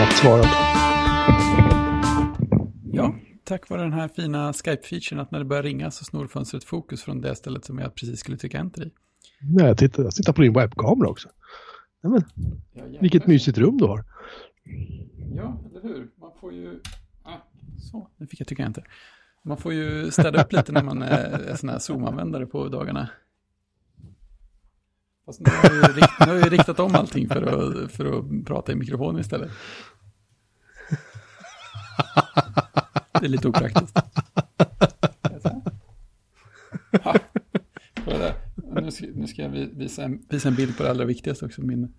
Snabbt svarat. Ja, tack vare den här fina Skype-featuren att när det börjar ringa så snor fönstret fokus från det stället som jag precis skulle trycka enter i. Nej, jag tittar, jag tittar på din webbkamera också. Nej, men, vilket mysigt rum du har. Ja, eller hur? Man får ju... Ah, så, nu fick jag trycka enter. Man får ju städa upp lite när man är sån här Zoom-användare på dagarna. Fast nu har, jag rikt, nu har jag riktat om allting för att, för att prata i mikrofonen istället. Det är lite opraktiskt. Ha. Nu ska, nu ska jag visa en, visa en bild på det allra viktigaste också. Min,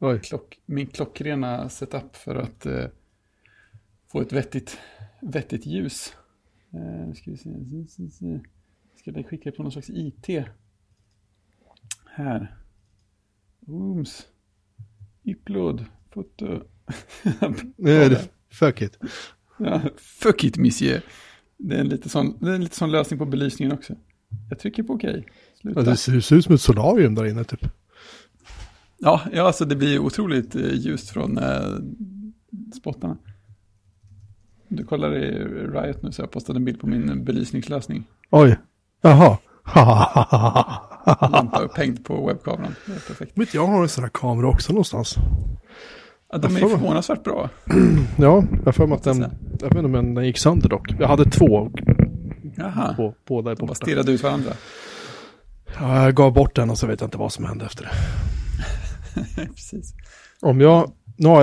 eh, klock, min klockrena setup för att eh, få ett vettigt, vettigt ljus. Eh, ska vi se. Ska jag skicka på någon slags IT? Här. Ooms. Upload. Foto. Fuck it. Ja, fuck it, monsieur. Det är en lite sån, det är en lite sån lösning på belysningen också. Jag trycker på okej. Ja, det ser, ut som ett solarium där inne typ. Ja, ja alltså det blir otroligt eh, ljust från eh, spottarna. Du kollar i Riot nu så jag postade en bild på min belysningslösning. Oj, jaha. Lampa upphängd på webbkameran. Perfekt. Vet jag har en sån här kamera också någonstans. Ja, de är får- förvånansvärt bra. Ja, jag mig att den, jag vet inte om den gick sönder dock. Jag hade två, Jaha, på, båda är de borta. stirrade ut varandra. Ja, jag gav bort den och så vet jag inte vad som hände efter det. Precis. Om jag,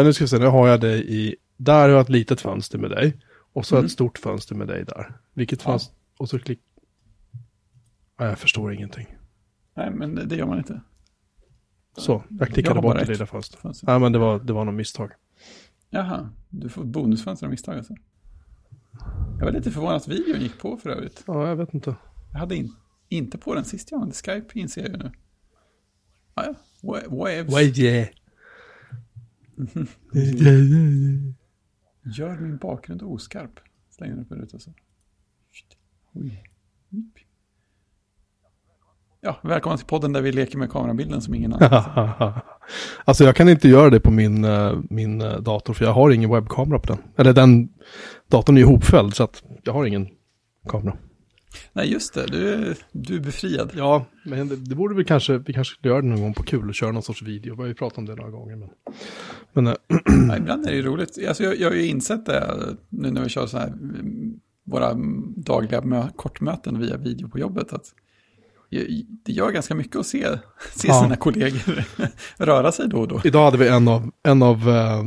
nu ska vi se, nu har jag dig i, där har jag ett litet fönster med dig. Och så Mm. ett stort fönster med dig där. Vilket Ja. fönster, och så klick. Nej, jag förstår ingenting. Nej, men det gör man inte. Så, jag Jag klickade har bort det lilla fönstret. Fönster. Nej, men det var, det var något misstag. Jaha, du får bonusfönster av misstag alltså. Jag var lite förvånad att videon gick på för övrigt. Ja, jag vet inte. Jag hade in, inte på den sist jag använde Skype, inser jag ju nu. Ah, ja, Wa- waves. Wait, yeah. Gör min bakgrund oskarp. Slänger upp en ruta så. Oj. Ja, välkommen till podden där vi leker med kamerabilden som ingen annan. alltså jag kan inte göra det på min, eh, min eh, dator för jag har ingen webbkamera på den. Eller den datorn är ihopfälld så att jag har ingen kamera. Nej, just det. Du du är befriad. Ja, men det, det borde vi kanske, vi kanske skulle göra det någon gång på kul och köra någon sorts video. Vi har ju pratat om det några gånger. Men, men eh, Ja, ibland är det ju roligt. Alltså, jag, jag har ju insett det nu när vi kör så här, våra dagliga mö- kortmöten via video på jobbet. Att det gör ganska mycket att se, se Ja. sina kollegor röra sig då och då. idag hade vi en av, en av eh,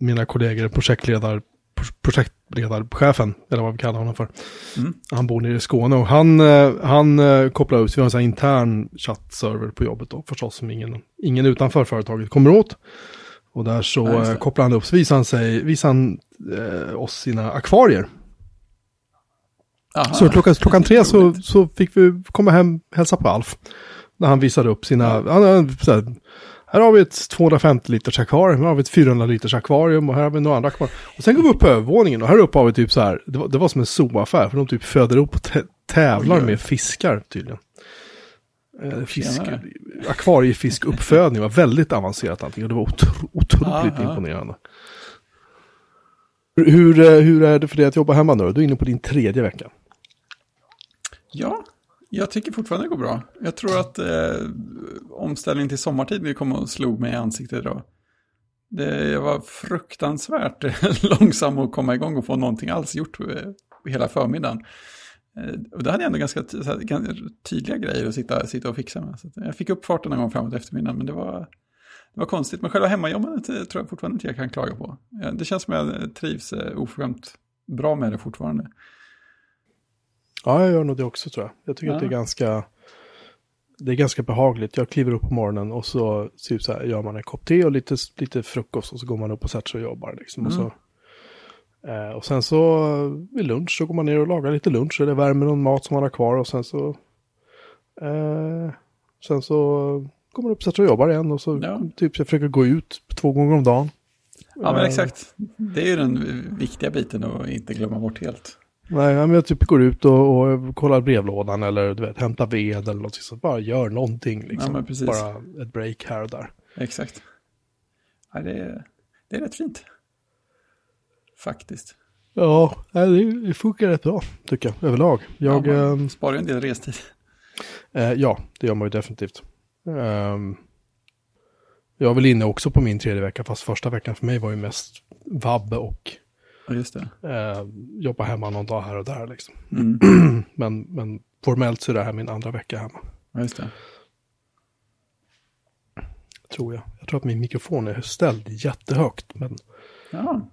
mina kollegor, projektledar, pro- projektledarchefen, eller vad vi kallar honom för. Mm. Han bor nere i Skåne och han, eh, han eh, kopplar ut, så vi har en sån här intern chattserver på jobbet då, förstås, som ingen, ingen utanför företaget kommer åt. Och där så Ja, eh, kopplar han upp, så visar han, sig, visar han eh, oss sina akvarier. Aha. Så klockan, klockan tre så, så fick vi komma hem och hälsa på Alf. När han visade upp sina, han, här, här har vi ett 250 liters akvarium, här har vi ett 400 liters akvarium och här har vi några andra akvarium. Och sen går vi upp på övervåningen och här uppe har vi typ så här, det var, det var som en zooaffär för de typ föder upp och tä- tävlar med fiskar tydligen. Eh, Fisk, akvariefiskuppfödning var väldigt avancerat allting och det var otro, otroligt Aha. imponerande. Hur, eh, hur är det för dig att jobba hemma nu? Du är inne på din tredje vecka. Ja, jag tycker fortfarande det går bra. Jag tror att eh, omställningen till sommartid kom och slog mig i ansiktet idag. Det, jag var fruktansvärt långsam att komma igång och få någonting alls gjort eh, hela förmiddagen. Eh, och det hade jag ändå ganska, ganska tydliga grejer att sitta, sitta och fixa med. Så jag fick upp farten någon gång framåt eftermiddagen, men det var, det var konstigt. Men själva hemmajobbandet eh, tror jag fortfarande inte jag kan klaga på. Det känns som jag trivs oförskämt bra med det fortfarande. Ja, jag gör nog det också tror jag. Jag tycker Ja. att det är ganska det är ganska behagligt. Jag kliver upp på morgonen och så, typ så här, gör man en kopp te och lite, lite frukost och så går man upp och sätter sig och jobbar. Liksom. Och, Mm. så, eh, och sen så vid lunch så går man ner och lagar lite lunch eller värmer någon mat som man har kvar och sen så eh, sen så går man upp och sätter sig och jobbar igen och så Ja. typ jag försöker gå ut två gånger om dagen. Ja, men Eh, exakt. Det är ju den viktiga biten att inte glömma bort helt. Nej, men jag typ går ut och, och kollar brevlådan eller du vet, hämtar ved eller något så bara gör någonting liksom. Ja. Bara ett break här och där. Exakt. ja, det, är, det är rätt fint. Faktiskt. Ja, det, funkar rätt bra tycker jag överlag. Jag, ja, ehm, man sparar ju en del restid. eh, ja, det gör man ju definitivt. Ehm, jag är väl inne också på min tredje vecka, fast första veckan för mig var ju mest vabb och just det. eh, jobba hemma någon dag här och där liksom. Mm. Men, men formellt så är det här min andra vecka hemma, Ja, just det. tror jag. Jag tror att min mikrofon är ställd jättehögt, men Ja,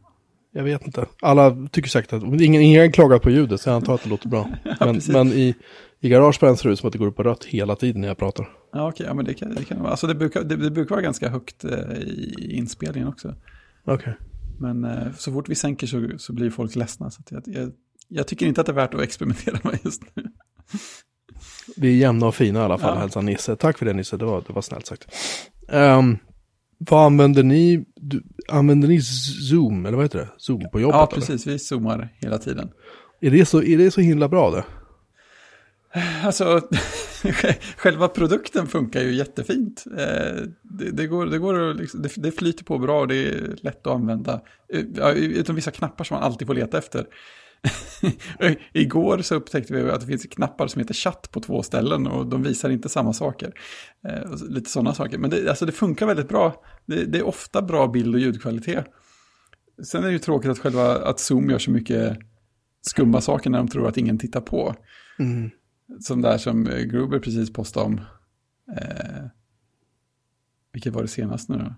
jag vet inte. Alla tycker säkert att, ingen, ingen klagar på ljudet, så jag antar att det låter bra. Men, precis. men i, i garageband ser det ut som att det går upp på rött hela tiden när jag pratar. ja okej, ja, men det kan det kan vara. Alltså det brukar, det, det brukar vara ganska högt eh, i inspelningen också. Okej. Men eh, så fort vi sänker så, så blir folk ledsna. Så att jag, jag, jag tycker inte att det är värt att experimentera med just nu. Vi är jämna och fina i alla fall, Ja. hälsar Nisse. Tack för det Nisse, det var, det var snällt sagt. Ehm, vad använder ni? Du, använder ni Zoom, eller vad heter det? Zoom på jobbet? Ja, eller? precis. Vi zoomar hela tiden. Är det, så, är det så himla bra det? Alltså, själva produkten funkar ju jättefint. Eh, det, det, går, det, går liksom, det, det flyter på bra och det är lätt att använda. Eh, Utom vissa knappar som man alltid får leta efter. Igår så upptäckte vi att det finns knappar som heter chatt på två ställen och de visar inte samma saker. Eh, lite sådana saker. Men det, alltså det funkar väldigt bra. Det, det är ofta bra bild och ljudkvalitet. Sen är det ju tråkigt att själva att Zoom gör så mycket skumma saker när de tror att ingen tittar på. Mm. Som där som eh, Gruber precis postade om. Eh, vilket var det senast nu då?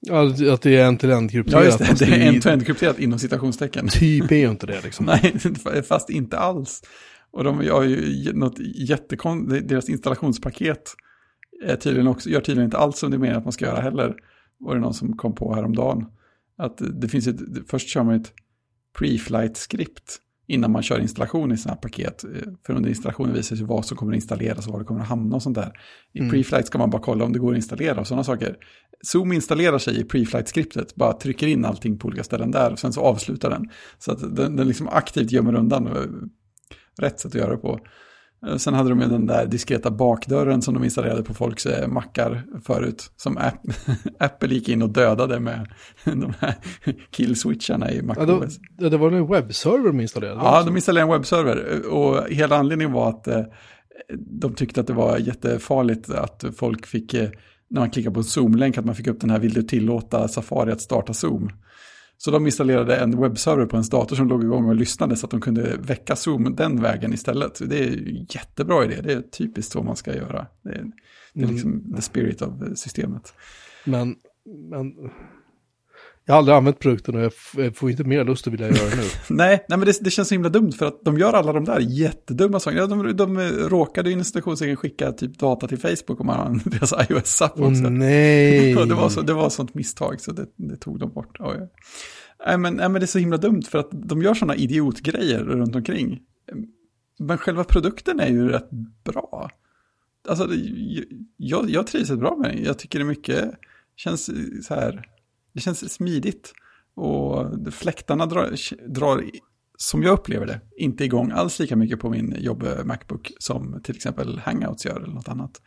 Ja, att det är en till en Ja, krypterat. just det. Det är end-to-end krypterat inom citationstecken. Typ är ju inte det liksom. Nej, fast inte alls. Och de har ju något jättekon... Deras installationspaket är tydligen också, gör tydligen inte alls som det är meningen att man ska göra heller. Var det någon som kom på häromdagen. Att det finns ett, först kör man ett pre-flight-skript innan man kör installation i sådana här paket. Eh, För under installationen visar sig vad som kommer att installeras och var det kommer att hamna och sånt där. I Mm. pre-flight ska man bara kolla om det går att installera och sådana saker. Zoom installerar sig i pre-flight-skriptet, bara trycker in allting på olika ställen där och sen så avslutar den. Så att den, den liksom aktivt gömmer undan eh, rätt sätt att göra det på. Eh, Sen hade de ju den där diskreta bakdörren som de installerade på folks eh, mackar förut. Som App- Apple gick in och dödade med de här killswitcharna i MacOS. ja, det var en webbserver de installerade. Ja, också. de installerade en webbserver och hela anledningen var att eh, de tyckte att det var jättefarligt att folk fick, när man klickar på en Zoom-länk, att man fick upp den här vill du tillåta Safari att starta Zoom. Så de installerade en webbserver på ens dator som låg igång och lyssnade så att de kunde väcka Zoom den vägen istället. Det är jättebra idé, det är typiskt så man ska göra. Det är, det är liksom the spirit av systemet. Men, men jag har aldrig använt produkten och jag, får inte mer lust att vilja göra det nu. Nej, nej men det, det känns så himla dumt för att de gör alla de där jättedumma sakerna. Ja, de, de råkade ju i institutionssägen skicka typ data till Facebook om man använder deras iOS-app också. nej! Ja, det, var så, det var sånt misstag så det, det tog de bort. Oj, oj. Nej, men, nej, men det är så himla dumt för att de gör sådana idiotgrejer runt omkring. Men själva produkten är ju rätt bra. Alltså, jag, jag trivs rätt bra med den. Jag tycker det är mycket, känns så här, det känns smidigt. Och fläktarna drar, drar, som jag upplever det, inte igång alls lika mycket på min jobb Macbook som till exempel Hangouts gör eller något annat.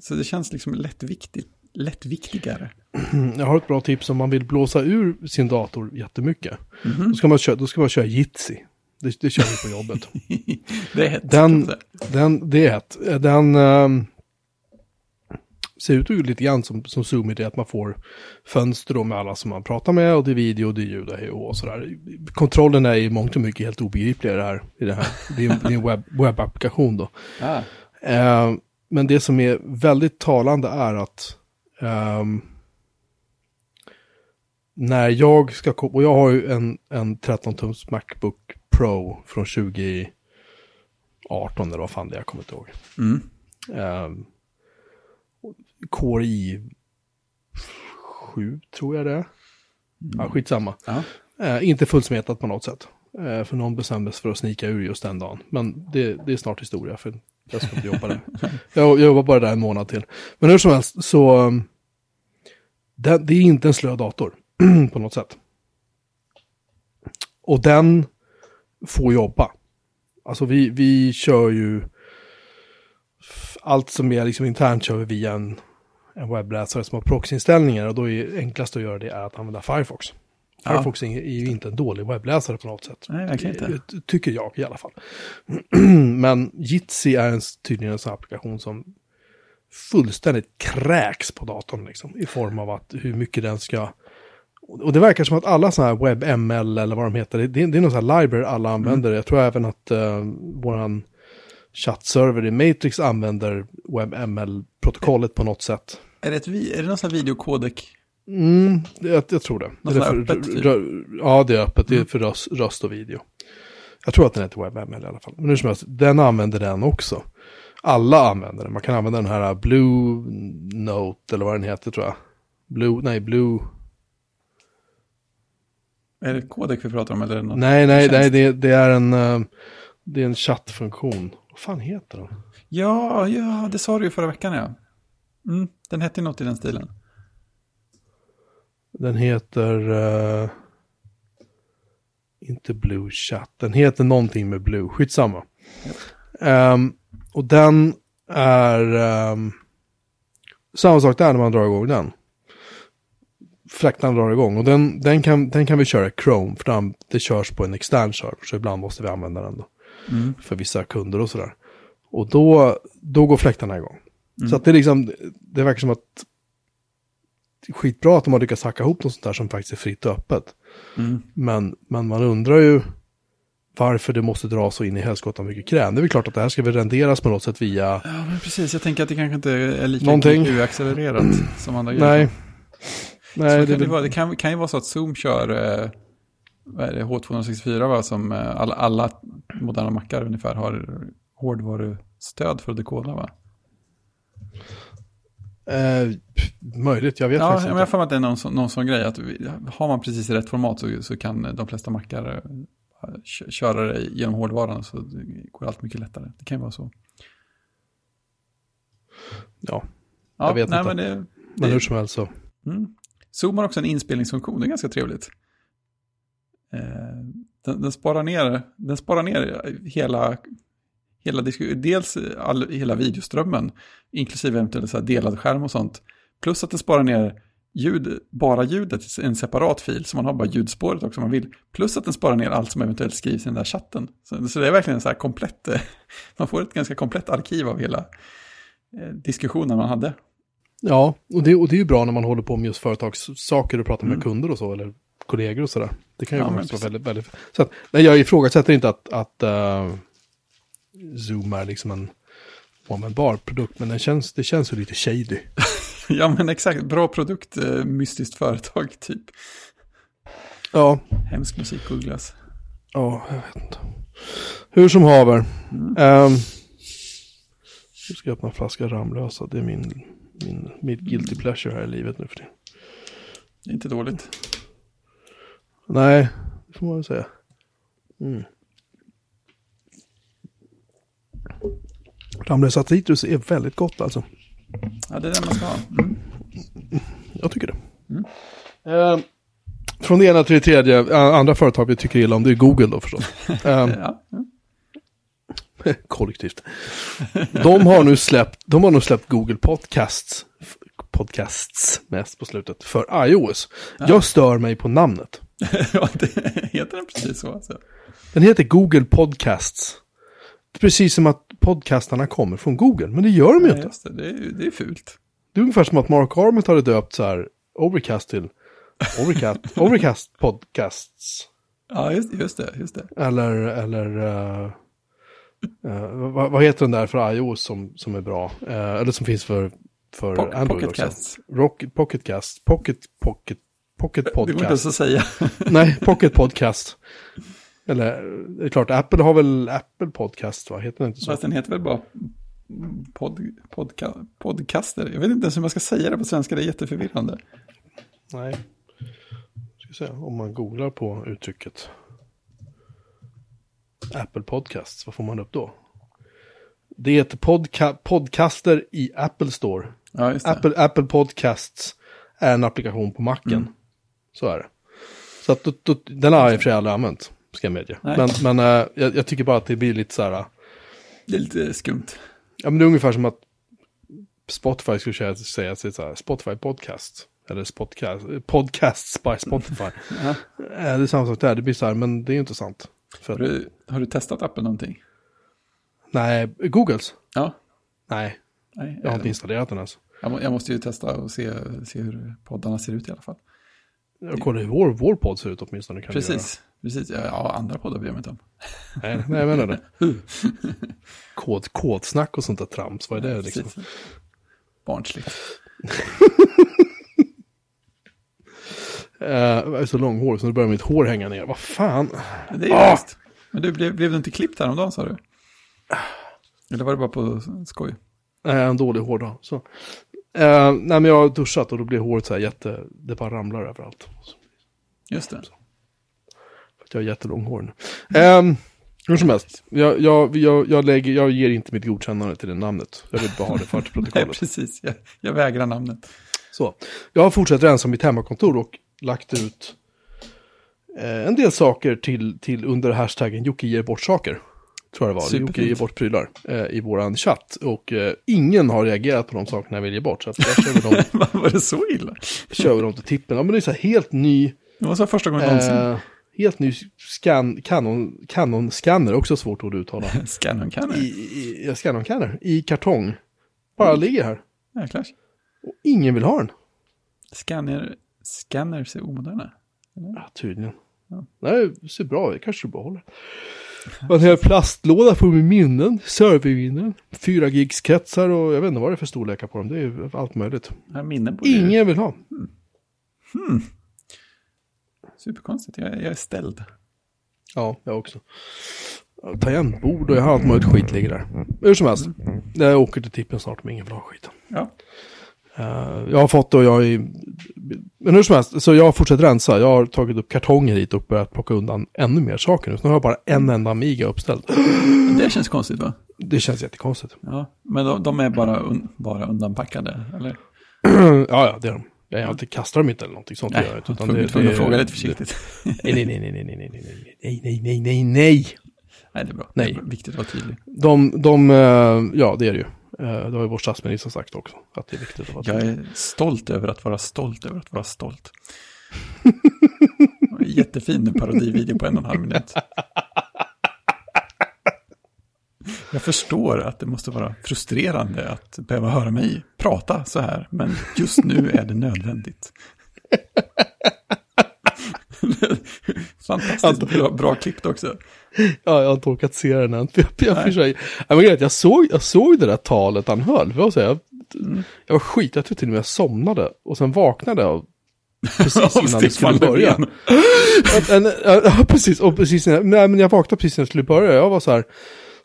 Så det känns liksom lättviktigt, lättviktigare. Jag har ett bra tips om man vill blåsa ur sin dator jättemycket. Mhm. Då, ska man köra, då ska man köra Jitsi. Det, det kör vi på jobbet. det är hett. Den-. Den, det är ett. Den ehm, ser ut ju lite grann som, som Zoom i det att man får fönster då med alla som man pratar med och det är video, det är ljud och hej och sådär. Kontrollen är i mångt och mycket helt obegriplig i det här. I det, här. det är, det är en webb, webbapplikation då. Ah, Eh, men det som är väldigt talande är att ehm, när jag ska och jag har ju en, en 13-tums Macbook Pro från 2018 eller vad fan det är, jag kommer inte ihåg. mm. Um, Core i 7 tror jag det är. Ja, skitsamma. Ja. Eh, inte fullsmetat på något sätt. Eh, för någon bestämde sig för att snika ur just den dagen. Men det, det är snart historia för jag ska inte jobba där. jag, jag jobbar bara där en månad till. Men hur som helst så um, det, det är inte en slö dator på något sätt. Och den får jobba. Alltså vi, vi kör ju allt som är liksom internt kör vi via en en webbläsare som har proxinställningar och då är det enklast att göra det är att använda Firefox. Ja. Firefox är ju inte en dålig webbläsare på något sätt. Nej, verkligen inte. Tycker jag i alla fall. Men Jitsi är en, tydligen en sån applikation som fullständigt kräks på datorn liksom. I form av att hur mycket den ska... Och det verkar som att alla sådana här WebML eller vad de heter, det, det är någon sån här library alla använder. Jag tror även att uh, våran chattserver i Matrix använder WebML-protokollet på något sätt. Är det, ett, är det någon sån här videokodek? Mm, jag, jag tror det. Något det är för, öppet, typ? ja, det är öppet. Det är för röst, röst och video. Jag tror att den heter WebML i alla fall. Men hur som helst, den använder den också. Alla använder den. Man kan använda den här Blue Note eller vad den heter tror jag. Blue, nej, Blue. Är det kodek vi pratar om eller något? Nej, nej, nej, det, det är en, eh, det är en chattfunktion. Fan heter den? Ja, ja, det sa du ju förra veckan ja. Mm, den hette något i den stilen. Den heter... eh, inte Blue Chat. Den heter någonting med Blue. Skitsamma. Ehm, och den är... Um, samma sak där när man drar igång den. Fläktarna drar igång. Och den, den, kan, den kan vi köra i Chrome. För den, det körs på en extern server. Så ibland måste vi använda den då. Mm. För vissa kunder och sådär. Och då, då går fläktarna igång. Mm. Så att det är liksom, det verkar som att det är skitbra att de har lyckats hacka ihop något sånt där som faktiskt är fritt och öppet. Mm. Men, men man undrar ju varför det måste dra så in i helskotta mycket krän. Det är väl klart att det här ska väl renderas på något sätt via... Ja, men precis. Jag tänker att det kanske inte är lika Någonting. GPU-accelererat som andra grejer. Nej. Nej, kan det, det, är vara, det kan, kan ju vara så att Zoom kör eh, vad är det, H264, va, som eh, alla, alla moderna mackar ungefär har hårdvarustöd för att dekoda. Va? eh, möjligt, jag vet Ja, faktiskt men jag inte. får mig att det är någon, sån- någon sån grej. Att har man precis i rätt format så, så kan de flesta mackar eh, kö- köra det genom hårdvaran så det går allt mycket lättare. Det kan ju vara så. Ja, Ja, Jag vet nej, inte. Men det, men det, hur som helst så. Mm. Zoom har också en inspelningsfunktion, det är ganska trevligt. Eh, den, den, sparar ner, den sparar ner hela, hela dels all, hela videoströmmen, inklusive eventuellt så delad skärm och sånt. Plus att den sparar ner ljud, bara ljudet i en separat fil, så man har bara ljudspåret också om man vill. Plus att den sparar ner allt som eventuellt skrivs i den där chatten. Så, så det är verkligen så här komplett, man får ett ganska komplett arkiv av hela eh, diskussionen man hade. Ja, och det, och det är ju bra när man håller på med just företagssaker och pratar med Mm. kunder och så, eller kollegor och sådär. Det kan ju Ja, vara väldigt, väldigt... Så att, nej, jag ifrågasätter inte att, att eh, Zoom är liksom en oanvändbar produkt, men den känns, det känns ju lite shady. Ja men exakt, bra produkt, eh, mystiskt företag typ. Ja, Hemsk musik googlas. ja, jag vet inte. Hur som haver. Mm. Um, nu ska jag öppna en flaska Ramlösa, det är min, min, mitt guilty pleasure här i livet nu för det. Det är inte dåligt. Nej, det får man väl säga. Mm. Ramlösa citrus är väldigt gott alltså. Ja, det är det man ska ha. Mm. Jag tycker det. Mm. Eh, från det ena till det tredje, andra företag vi tycker illa om, det är Google då förstås. Eh, Ja, ja. kollektivt. De har nu släppt, de har nu släppt Google Podcasts, podcasts mest på slutet, för iOS. Jag stör mig på namnet. ja, heter den precis så alltså. Den heter Google Podcasts. Precis som att podcastarna kommer från Google, men det gör de ju inte. det, det, är, det är fult. Det är ungefär som att Mark Arment hade döpt så här Overcast till Overcast, Overcast Podcasts. Ja, just, just det, just det. Eller, eller eh, eh, vad, vad heter den där för iOS som, som är bra? Eh, eller som finns för, för Po- Android Pocket också. Rocket, Pocketcast, Pocket, Pocket, Pocket Det går inte ens Podcast. att säga. Nej, Pocket Podcast. Eller, det är klart, Apple har väl Apple Podcast, va? Heter den inte så? Fast den heter väl bara pod, podca, podcaster. Jag vet inte ens hur man ska säga det på svenska, det är jätteförvirrande. Nej. Ska se, om man googlar på uttrycket Apple Podcasts, vad får man upp då? Det heter podca podcaster i Apple Store. Ja, just det. Apple, Apple Podcasts är en applikation på Macen. Mm. Så är det. Så att, då, då, den har jag i och för sig aldrig använt, ska jag medge. Nej. Men, men eh, jag, jag tycker bara att det blir lite så här, Det är lite skumt. ja men det är ungefär som att Spotify skulle säga, är så här, Spotify podcast. Eller podcast, podcasts by Spotify. Ja. Eh, det är samma sak där, det blir så här, men det är ju inte sant. För, Har, du, har du testat appen någonting? Nej, Googles? Ja. Nej, Nej, jag har inte eh, installerat den ens. jag, må, jag måste ju testa och se, se hur poddarna ser ut i alla fall. Jag kollar hur vår, vår podd ser ut åtminstone. Kan Precis. Precis. Ja, ja, andra poddar bryr jag mig inte om. Nej, nej, jag menar det. Kod, kodsnack och sånt där trams, vad är det liksom? Precis. Barnsligt. Eh, jag är så långhårig så nu börjar mitt hår hänga ner. Vad fan? Det är ju Ah! Men du, blev, blev du inte klippt häromdagen sa du? Eller var det bara på skoj? Nej, en dålig hårdag. Så. Eh, nej, men jag har duschat och då blir håret så här jätte... Det bara ramlar överallt. Just det. För att jag har jättelång hår nu. Um, hur som helst, jag, jag, jag, jag, lägger, jag ger inte mitt godkännande till det namnet. Jag vill bara ha det för till Nej, protokollet. precis. Jag, jag vägrar namnet. Så. Jag har fortsatt rensa mitt hemmakontor och lagt ut eh, en del saker till, till under hashtaggen Jocke ger bort saker. Tror jag det var. Superfint. Jocke ger bort prylar eh, i våran chatt. Och eh, ingen har reagerat på de sakerna jag vill ge bort. Så att jag kör vi dem, var det så illa? kör vi dem till tippen. Ja, men det är så här helt ny... Det var så första gången någonsin. Eh, helt ny scan, Canon, Canon scanner, också svårt ord att uttala. Scannon kan I, ja, Canon scanner, i kartong. Bara ligger här. Jäklar. Och ingen vill ha den. Scanner, scanners är omoderna. Ja, tydligen. Ja. Nej, det ser bra ut. Kanske du behåller. Och en hel plastlåda full med minnen, serverminnen, 4 gigs kretsar och jag vet inte vad det är för storlekar på dem. Det är allt möjligt. Har minnen på det. Ingen vill ha. Superkonstigt. Jag, jag är ställd. Ja, jag också. Ja, Tangentbord och jag har allt möjligt skit ligger där. Hur som helst. Jag åker till tippen snart om ingen ha skiten. Ja. Eh, jag har fått och jag är... Men hur som helst, så jag har fortsatt rensa. Jag har tagit upp kartonger hit och börjat plocka undan ännu mer saker nu. Så nu har jag bara en enda Amiga uppställd. Det känns konstigt va? Det känns jättekonstigt. Ja. Men de, de är bara, un, bara undanpackade, eller? ja, ja, det är de. Jag har inte kastat dem inte eller någonting sånt. Nej, jag jag utan det- fråga lite försiktigt. Nej, nej, nej, nej, nej, nej, nej, nej, nej, nej, nej, nej. Nej, det är bra. Nej. Det är viktigt att vara tydlig. De, de, eh, ja det är det ju. Eh, Det har ju vår statsminister sagt också. Att det är viktigt att vara Jag är stolt över att vara stolt över att vara stolt. Jättefin parodivideo på en och en halv minut. Jag förstår att det måste vara frustrerande att behöva höra mig prata så här, men just nu är det nödvändigt. Fantastiskt bra, bra klippt också. Ja, jag har inte orkat se den än. Jag, jag, för sig, ja, men grejen är att jag, såg, jag såg det där talet han höll. För jag, säga, jag, Mm. jag var skit, jag tror till och med jag somnade. Och sen vaknade jag precis innan vi skulle börja. Ja, precis. Och precis när, nej, men jag vaknade precis när jag skulle börja. Jag var så här.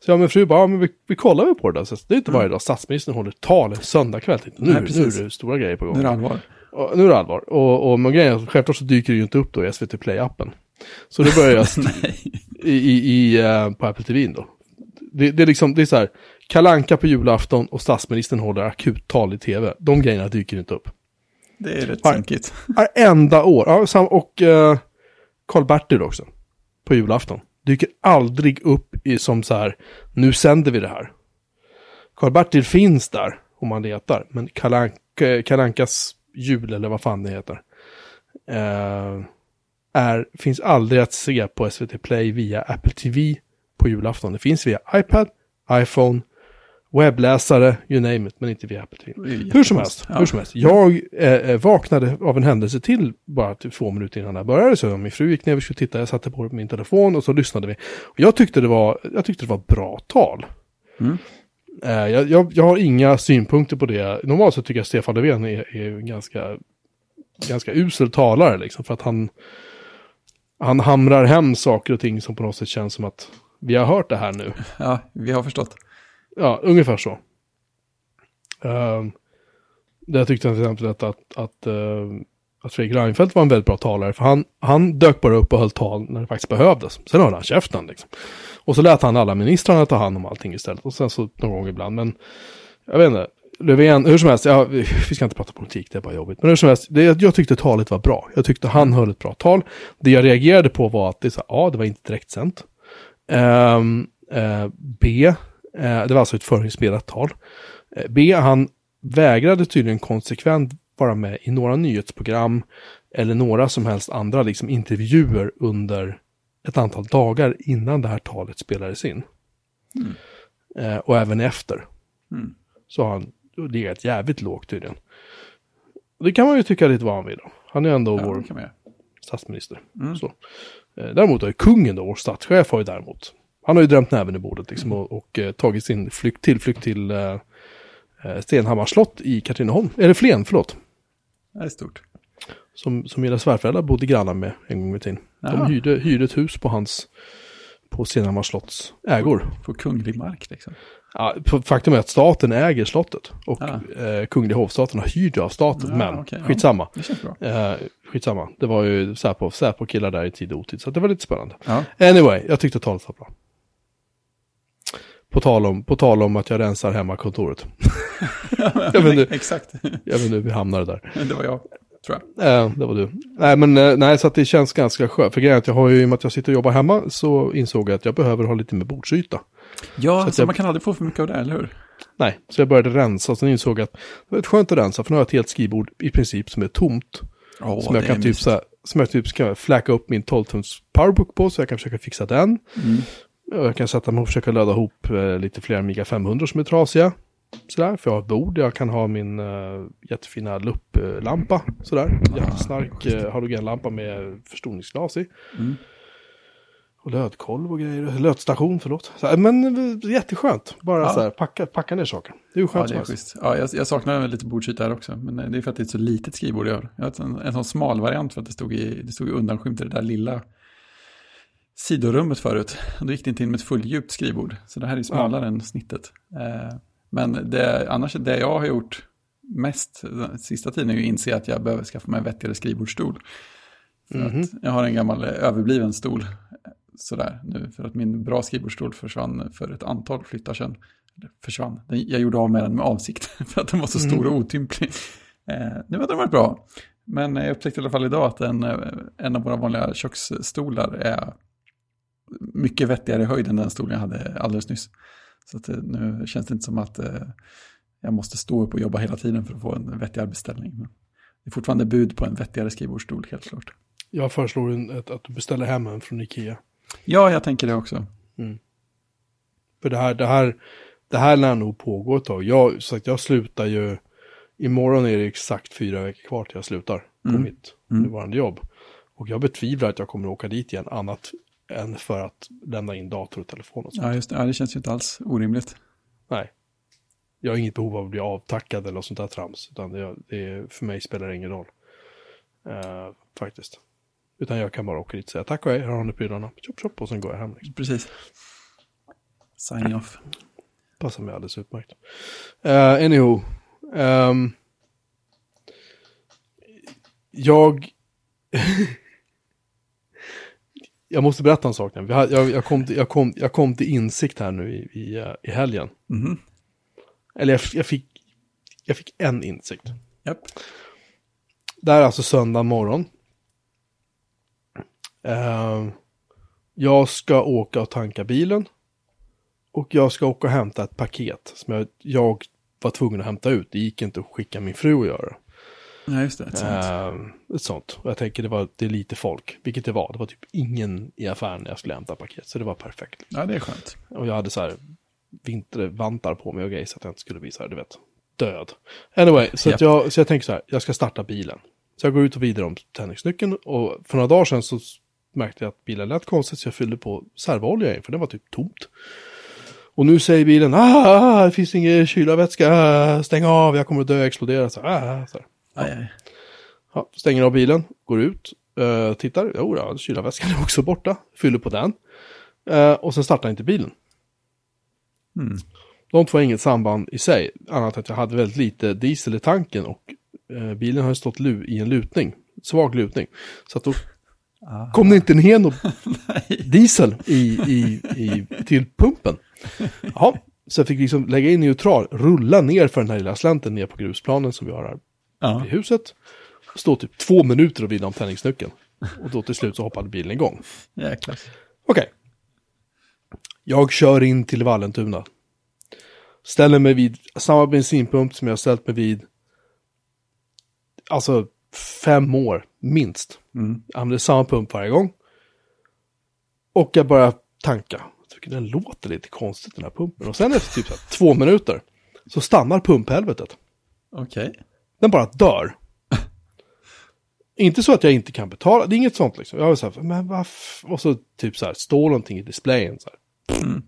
Så jag och min fru bara, ja, men vi, vi kollar väl på det där. Så det är inte varje dag statsministern håller tal en söndagkväll. Nu, Mm. Nej, nu är det stora grejer på gång. Nu är det allvar. Och, nu är det allvar. Och, och men grejen självklart så dyker det ju inte upp då i SVT Play-appen. Så då börjar jag i, i, i, eh, på Apple TV då. Det, det är liksom, det är så här, Kalanka på julafton och statsministern håller akuttal i tv. De grejerna dyker inte upp. Det är rätt sunkigt. Varenda år. Ja, och eh, Karl-Bertil också. På julafton. Dyker aldrig upp i, som så här, nu sänder vi det här. Karl-Bertil finns där om man letar. Men Kalanka, Kalankas jul eller vad fan det heter. Eh, är, finns aldrig att se på SVT Play via Apple TV på julafton. Det finns via iPad, iPhone, webbläsare, you name it, men inte via Apple TV. Hur som helst. Ja. hur som helst. Jag eh, eh, vaknade av en händelse till bara typ två minuter innan det här började. Så min fru gick ner och skulle titta, jag satte på min telefon och så lyssnade vi. Och jag tyckte det var, jag tyckte det var bra tal. Mm. Eh, jag, jag, jag har inga synpunkter på det. Normalt så tycker jag Stefan Löfven är, är ganska, ganska usel talare liksom. För att han, han hamrar hem saker och ting som på något sätt känns som att vi har hört det här nu. Ja, vi har förstått. Ja, ungefär så. Um, där jag tyckte till exempel att, att, att, eh, att Fredrik Reinfeldt var en väldigt bra talare. För han, han dök bara upp och höll tal när det faktiskt behövdes. Sen höll han käften liksom. Och så lät han alla ministrarna ta hand om allting istället. Och sen så någon gång ibland. Men jag vet inte. Löfven, hur som helst, ja, vi ska inte prata politik, det är bara jobbigt. Men hur som helst, det, jag tyckte talet var bra. Jag tyckte han höll ett bra tal. Det jag reagerade på var att det sa, ja, det var inte direkt sänt. Ehm, eh, B, eh, det var alltså ett förinspelat tal. Eh, B, han vägrade tydligen konsekvent vara med i några nyhetsprogram eller några som helst andra liksom, intervjuer under ett antal dagar innan det här talet spelades in. Mm. Och även efter. Mm. Så har han legat jävligt lågt tydligen. Det kan man ju tycka lite vad han vill. Då. Han är ändå Ja, vår statsminister. Mm. Så. Eh, Däremot har ju kungen då, vår statschef, har ju däremot. Han har ju drämt näven i bordet liksom och, och eh, tagit sin flykt, tillflykt till eh, eh, Stenhammars slott i Katrineholm. Eller Flen, förlåt. Det är stort. Som, som mina svärföräldrar bodde grannar med en gång i tiden. De hyrde, hyrde ett hus på hans, på Stenhammars slotts ägor. På kunglig mark liksom. Ja, faktum är att staten äger slottet. Och Ah. eh, kungliga hovstaten har hyrt av staten. Ja, men ja. skitsamma. Bra. Eh, skitsamma. Det var ju Säpo, Säpo-killar där i tid och otid. Så det var lite spännande. Ja. Anyway, jag tyckte talet var bra. På tal om, på tal om att jag rensar hemmakontoret. jag, vet nu, Exakt. jag vet nu, vi hamnade där. Det var jag, tror jag. Eh, det var du. Nej, men eh, nej, så att det känns ganska skönt. För grejen är att jag har ju, i och med att jag sitter och jobbar hemma, så insåg jag att jag behöver ha lite mer bordsyta. Ja, Så så, jag- man kan aldrig få för mycket av det, eller hur? Nej, så jag började rensa och sen insåg jag att det var skönt att rensa, för nu har jag ett helt skrivbord i princip som är tomt. Åh, som jag kan typ så här, som jag typ ska fläcka upp min 12-tums powerbook på, så jag kan försöka fixa den. Mm. Jag kan sätta mig och försöka löda ihop eh, lite fler Amiga 500 som är trasiga. Sådär, för jag har ett bord, jag kan ha min uh, jättefina lupplampa. Sådär, jättesnark uh, halogenlampa med förstoringsglas i. Mm. Och lödkolv och grejer, lödstation, förlåt. Så, här, men eh, jätteskönt, bara Ja. så här, packa, packa ner saker. Det är ju Ja, skönt det som är schysst. Ja, jag, jag saknar lite bordsyta här också, men eh, det är för att det är ett så litet skrivbord jag har. Jag har en, en sån smal variant för att det stod, i, det stod undanskymt i det där lilla sidorummet förut. Då gick det inte in med ett fulldjupt skrivbord, så det här är smalare än snittet. Eh, men det, annars, det jag har gjort mest sista tiden är ju att inse att jag behöver skaffa mig en vettigare skrivbordsstol. Mhm. att jag har en gammal överbliven stol sådär nu, för att min bra skrivbordsstol försvann för ett antal flyttar sedan. Eller försvann, jag gjorde av med den med avsikt för att den var så stor och otymplig. Eh, nu hade den varit bra, men jag upptäckte i alla fall idag att en, eh, en av våra vanliga köksstolar är mycket vettigare i höjd än den stolen jag hade alldeles nyss. Så att, eh, nu känns det inte som att eh, jag måste stå upp och jobba hela tiden för att få en vettig arbetsställning. Men det är fortfarande bud på en vettigare skrivbordsstol, helt klart. Jag föreslår att du beställer hem en från Ikea. Ja, jag tänker det också. För det här, det här, det här lär nog pågå ett tag. Jag, så att jag slutar ju, imorgon är det exakt fyra veckor kvar till jag slutar på Mm. mitt nuvarande jobb. Och jag betvivlar att jag kommer att åka dit igen, annat än för att lämna in dator och telefon och så. Ja, just det. Ja, det känns ju inte alls orimligt. Nej. Jag har inget behov av att bli avtackad eller något sånt där trams, utan det, det, för mig spelar det ingen roll. Eh, faktiskt. Utan jag kan bara åka dit och säga tack och hej, här har ni prylarna. Chop, chop, och sen går jag hem. Liksom. Precis. Signing off. Passar mig alldeles utmärkt. Uh, anywho. ehm, jag... jag måste berätta en sak nu. Har- Jag, jag, kom till, jag, kom, jag kom till insikt här nu i, i, eh, i helgen. Mhm. Eller jag, jag, fick, jag fick en insikt. Japp. Det här är alltså söndag morgon. Ehm, jag ska åka och tanka bilen. Och jag ska åka och hämta ett paket som jag, jag var tvungen att hämta ut. Det gick inte att skicka min fru att göra. Ja, just det. Ett sånt. Ehm, ett sånt. Och jag tänker det var det är lite folk, vilket det var. Det var typ ingen i affären när jag skulle hämta paket. Så det var perfekt. Ja, det är skönt. Och jag hade så här vintervantar på mig och grejer så att jag inte skulle bli så här, du vet, död. Anyway, så, Japp. jag, så jag tänker så här, jag ska starta bilen. Så jag går ut och vidare om tändningsnyckeln och för några dagar sedan så märkte jag att bilen lät konstigt så jag fyllde på servoolja in för den var typ tomt. Och nu säger bilen, ah, det finns ingen kylarvätska, stäng av, jag kommer att dö, explodera. Så, ah, så här. Aj, aj. Ja, stänger av bilen, går ut, uh, tittar, jo ja, kylarväskan är också borta, fyller på den. Eh, och sen startar inte bilen. Mm. De två har inget samband i sig, annat att jag hade väldigt lite diesel i tanken och eh, bilen har stått lu i en lutning, svag lutning. Så att då Ah. kom det inte ner någon diesel i, i, i, till pumpen. Jaha, så jag fick liksom lägga in neutral, rulla ner för den här lilla slänten ner på grusplanen som vi har här Ja. i huset. Stå typ två minuter och vrida om tändningsnyckeln. Och då till slut så hoppade bilen igång. Jäklar. Okej. Jag kör in till Vallentuna. Ställer mig vid samma bensinpump som jag ställt mig vid. Alltså fem år, minst. Mm. Jag använder samma pump varje gång. Och jag börjar tanka. Jag tycker den låter lite konstigt den här pumpen. Och sen efter typ så här, två minuter så stannar pumphelvetet. Okej. Den bara dör. inte så att jag inte kan betala, det är inget sånt liksom. Jag var så här, men varför? Och så typ så här, står någonting i displayen så här. Mm.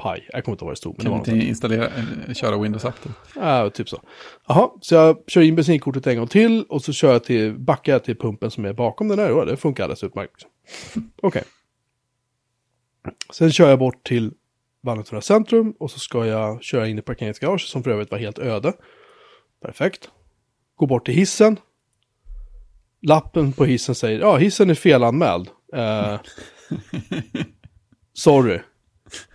Paj, jag kommer inte ihåg vad det stod. Men det Kan var inte installera, eh, köra Windows Update? Ja, typ så. Jaha, så jag kör in bensinkortet en gång till och så kör jag till, backar jag till pumpen som är bakom den här. Det funkar alldeles utmärkt. Liksom. Okej. Sen kör jag bort till Vallentuna centrum och så ska jag köra in i parkeringsgaraget som för övrigt var helt öde. Perfekt. Gå bort till hissen. Lappen på hissen säger, ja hissen är felanmäld. Eh, sorry.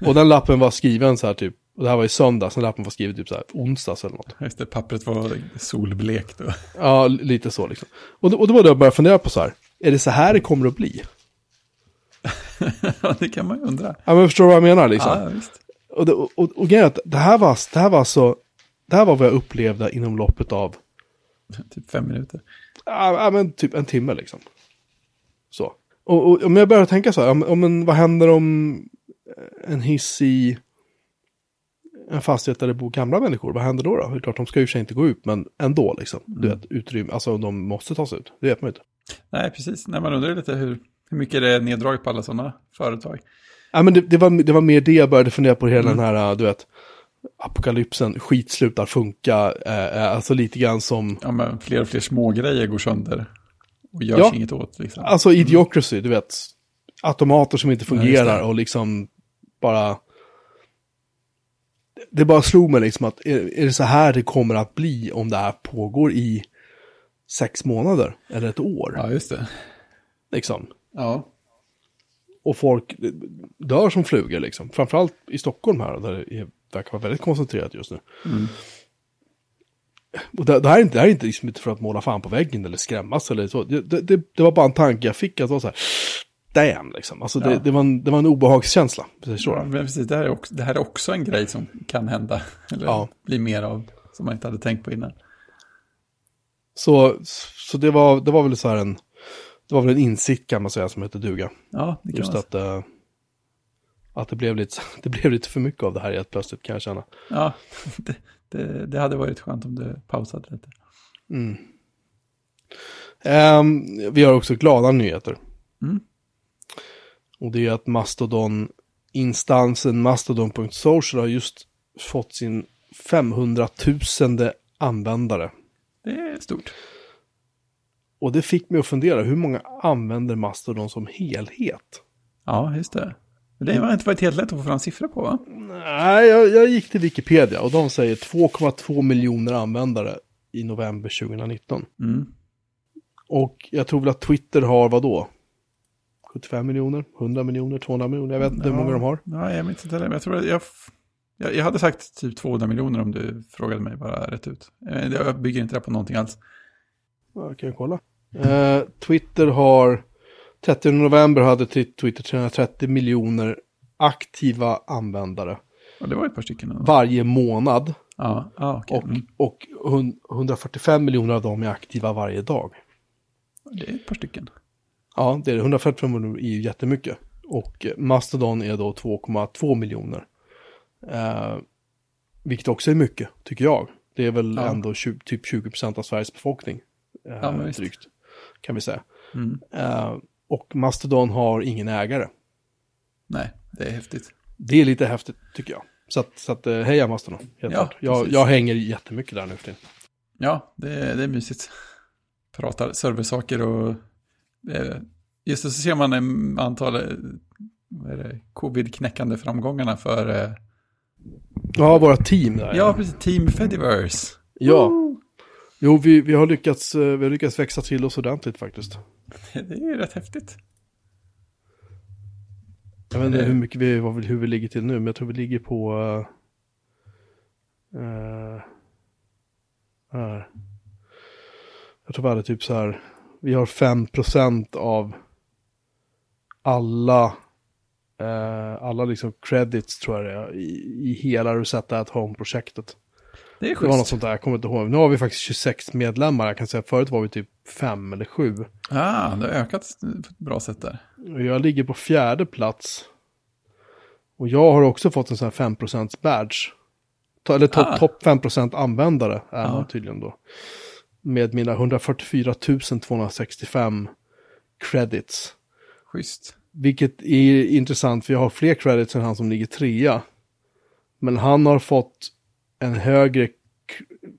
Och den lappen var skriven så här typ, och det här var i söndags, den lappen var skriven typ så här onsdags eller något. Just det, pappret var solblekt. då. Ja, lite så liksom. Och, då- och då var det jag började fundera på så här, är det så här det kommer att bli? Ja, det kan man ju undra. Ja, men förstår du vad jag menar liksom? Ja, visst. Och, det, och, och, och grejen är att det här var, det här var så, det här var vad jag upplevde inom loppet av, Typ fem minuter. ja ja, men typ en timme liksom. Så. Och, och om jag börjar tänka så här, om, om en, vad händer om en hiss i en fastighet där det bor gamla människor, vad händer då? då? Det är klart, de ska ju för sig inte gå ut, men ändå liksom. Du vet, utrymme, alltså de måste ta sig ut. Det vet man ju inte. Nej, precis. Nej, man undrar lite hur, hur mycket det är neddraget på alla sådana företag. Ja, men det, det, var, det var mer det jag började fundera på, hela den här, du vet, apokalypsen, skit slutar funka, eh, eh, alltså lite grann som, Ja, men fler och fler små grejer går sönder. Och görs Ja. inget åt liksom. alltså idiocracy, du vet, automater som inte Ja, fungerar det. och liksom bara, det bara slog mig liksom att, är, är det så här det kommer att bli om det här pågår i sex månader eller ett år, Ja, just det. liksom. Ja. Och folk dör som flugor liksom. Framförallt i Stockholm här, där det verkar vara väldigt koncentrerat just nu. Mm. Och det, det här är inte, det här är inte liksom för att måla fan på väggen eller skrämmas eller så. Det, det, det, var bara en tanke jag fick att det var så här, damn liksom. Alltså det, Ja. det, var en, det var en obehagskänsla. Så. Ja, men precis, det, här är också, det här är också en grej som kan hända. Eller Ja. bli mer av, som man inte hade tänkt på innan. Så, så det, var, det var väl så här en, det var väl en insikt kan man säga som heter duga. Ja, det kan Just man att, eh, att det, blev lite, det blev lite för mycket av det här helt plötsligt kan jag känna. Ja, det, det, det hade varit skönt om det pausade lite. Mm. Ehm, vi har också glada nyheter. Mm. Och det är att Mastodon-instansen Mastodon.social har just fått sin 500 000 användare. Det är stort. Och det fick mig att fundera, hur många använder Mastodon som helhet? Ja, just det. Det har inte varit helt lätt att få fram siffror på, va? Nej, jag, jag gick till Wikipedia och de säger 2,2 miljoner användare i november 2019. Mm. Och jag tror väl att Twitter har vad då? 75 miljoner, 100 miljoner, 200 miljoner, jag vet inte hur många de har. Ja, jag minns inte heller, jag tror jag, jag, jag hade sagt typ 200 miljoner om du frågade mig bara rätt ut. Eh, Jag bygger inte det på någonting alls. Ja, kan jag kolla. Eh, Twitter har, 30 november hade Twi- Twitter 330 miljoner aktiva användare Och det var ett par stycken. ändå. varje månad. Ja, ja. Och, Mm. och hun- 145 miljoner av dem är aktiva varje dag. Det är ett par stycken. Ja, det är det. 145 miljoner är ju jättemycket. Och Mastodon är då 2,2 miljoner. Eh, vilket också är mycket, tycker jag. Det är väl Ja. ändå 20, typ 20 procent av Sveriges befolkning. Eh, Ja, men visst. drygt, kan vi säga. Mm. Eh, och Mastodon har ingen ägare. Nej, det är häftigt. Det är lite häftigt, tycker jag. Så att, så att eh, heja Mastodon, helt Ja, klart. Jag, jag hänger jättemycket där nu för tiden. Ja, det är, det är mysigt. Pratar serversaker och... eh, Just det, så ser man en antal eh, covid-knäckande framgångarna för... eh, Ja, våra team där. Ja, precis. Team Fediverse. ja. Jo, vi, vi, har lyckats, vi har lyckats växa till oss ordentligt faktiskt. Det är ju rätt häftigt. Jag vet inte hur mycket vi, hur vi ligger till nu, men jag tror vi ligger på... Uh, uh. Jag tror vi hade typ så här, vi har 5% av alla eh, alla liksom credits tror jag det är, i, i hela Rosetta at Home-projektet. Det är Det var något schysst. sånt där, jag kommer inte ihåg. Nu har vi faktiskt 26 medlemmar, jag kan säga förut var vi typ fem eller sju. Ah, det har ökat på ett bra sätt där. Jag ligger på fjärde plats. Och jag har också fått en sån här 5% badge. Eller topp Ah. top 5% användare är man tydligen då. Med mina 144 265 credits. Schysst. Vilket är intressant för jag har fler credits än han som ligger trea. Men han har fått en högre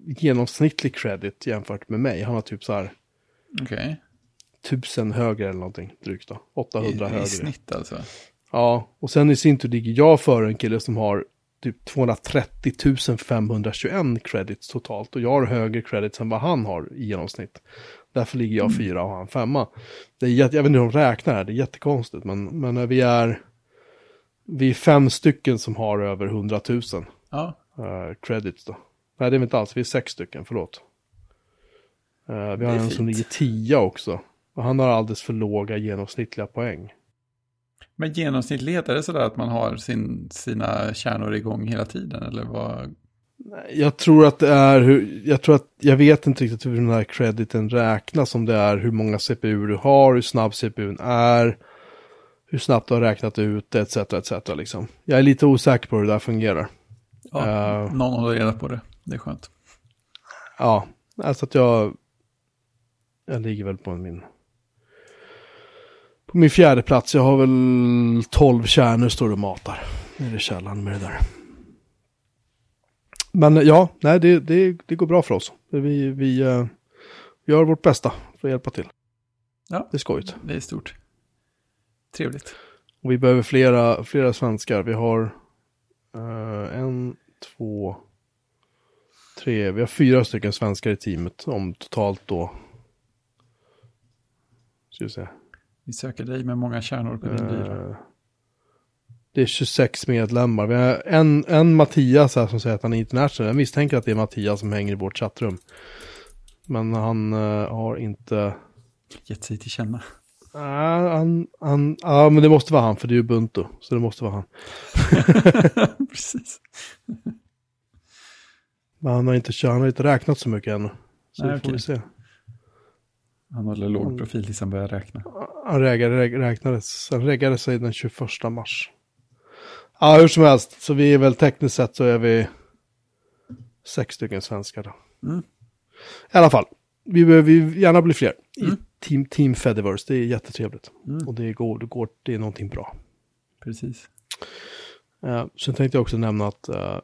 genomsnittlig credit jämfört med mig. Han har typ så här Okej. tusen högre eller någonting drygt då. 800 I, högre. I snitt alltså. Ja, och sen i sin tur ligger jag före en kille som har typ 230 521 credits totalt. Och jag har högre credits än vad han har i genomsnitt. Därför ligger jag fyra och han femma. Det är jätte, jag vet inte hur de räknar här, det är jättekonstigt. Men, men när vi är, vi är fem stycken som har över 100 000 Ja, eh, credits då. Nej, det är vi inte alls, vi är sex stycken, förlåt. Eh, vi har en som fint. ligger tia också. Och han har alldeles för låga genomsnittliga poäng. Men genomsnittligt är det sådär att man har sin, sina kärnor igång hela tiden? Eller vad? Jag tror att det är hur, jag tror att, jag vet inte riktigt hur den här crediten räknas, om det är hur många CPU du har, hur snabb CPUn är, hur snabbt du har räknat ut det, etc. etc. Liksom. Jag är lite osäker på hur det där fungerar. Ja, Eh. Någon håller reda på det. Det är skönt. Ja, alltså att jag, jag ligger väl på min, på min fjärde plats. Jag har väl 12 kärnor står och matar nere i källaren med det där. Men ja, nej, det, det, det går bra för oss. Vi, vi eh, gör vårt bästa för att hjälpa till. Ja. Det är skojigt. Det är stort. Trevligt. Och vi behöver flera, flera svenskar. Vi har eh, en, två, tre. Vi har fyra stycken svenskar i teamet. Om totalt då. Ska vi se. Vi söker dig med många kärnor på din. Eh, det är 26 medlemmar. Vi har en, en Mattias här som säger att han är international. Jag misstänker att det är Mattias som hänger i vårt chattrum. Men han eh, har inte... Gett sig till känna. Han, han, ja, men det måste vara han för det är Ubuntu. Så det måste vara han. Precis. Men han har inte, han har inte räknat så mycket ännu. Så Nej, det får okej. vi se. Han håller låg profil tills han börjar räkna. Han räknade, räknades, han räknade sig den 21 mars. Ja, hur som helst. Så vi är väl tekniskt sett så är vi sex stycken svenskar då. Mm. I alla fall, vi behöver gärna bli fler. Mm. I team, team Fediverse, det är jättetrevligt. Mm. Och det går, det går, det är någonting bra. Precis. Uh, sen tänkte jag också nämna att eh,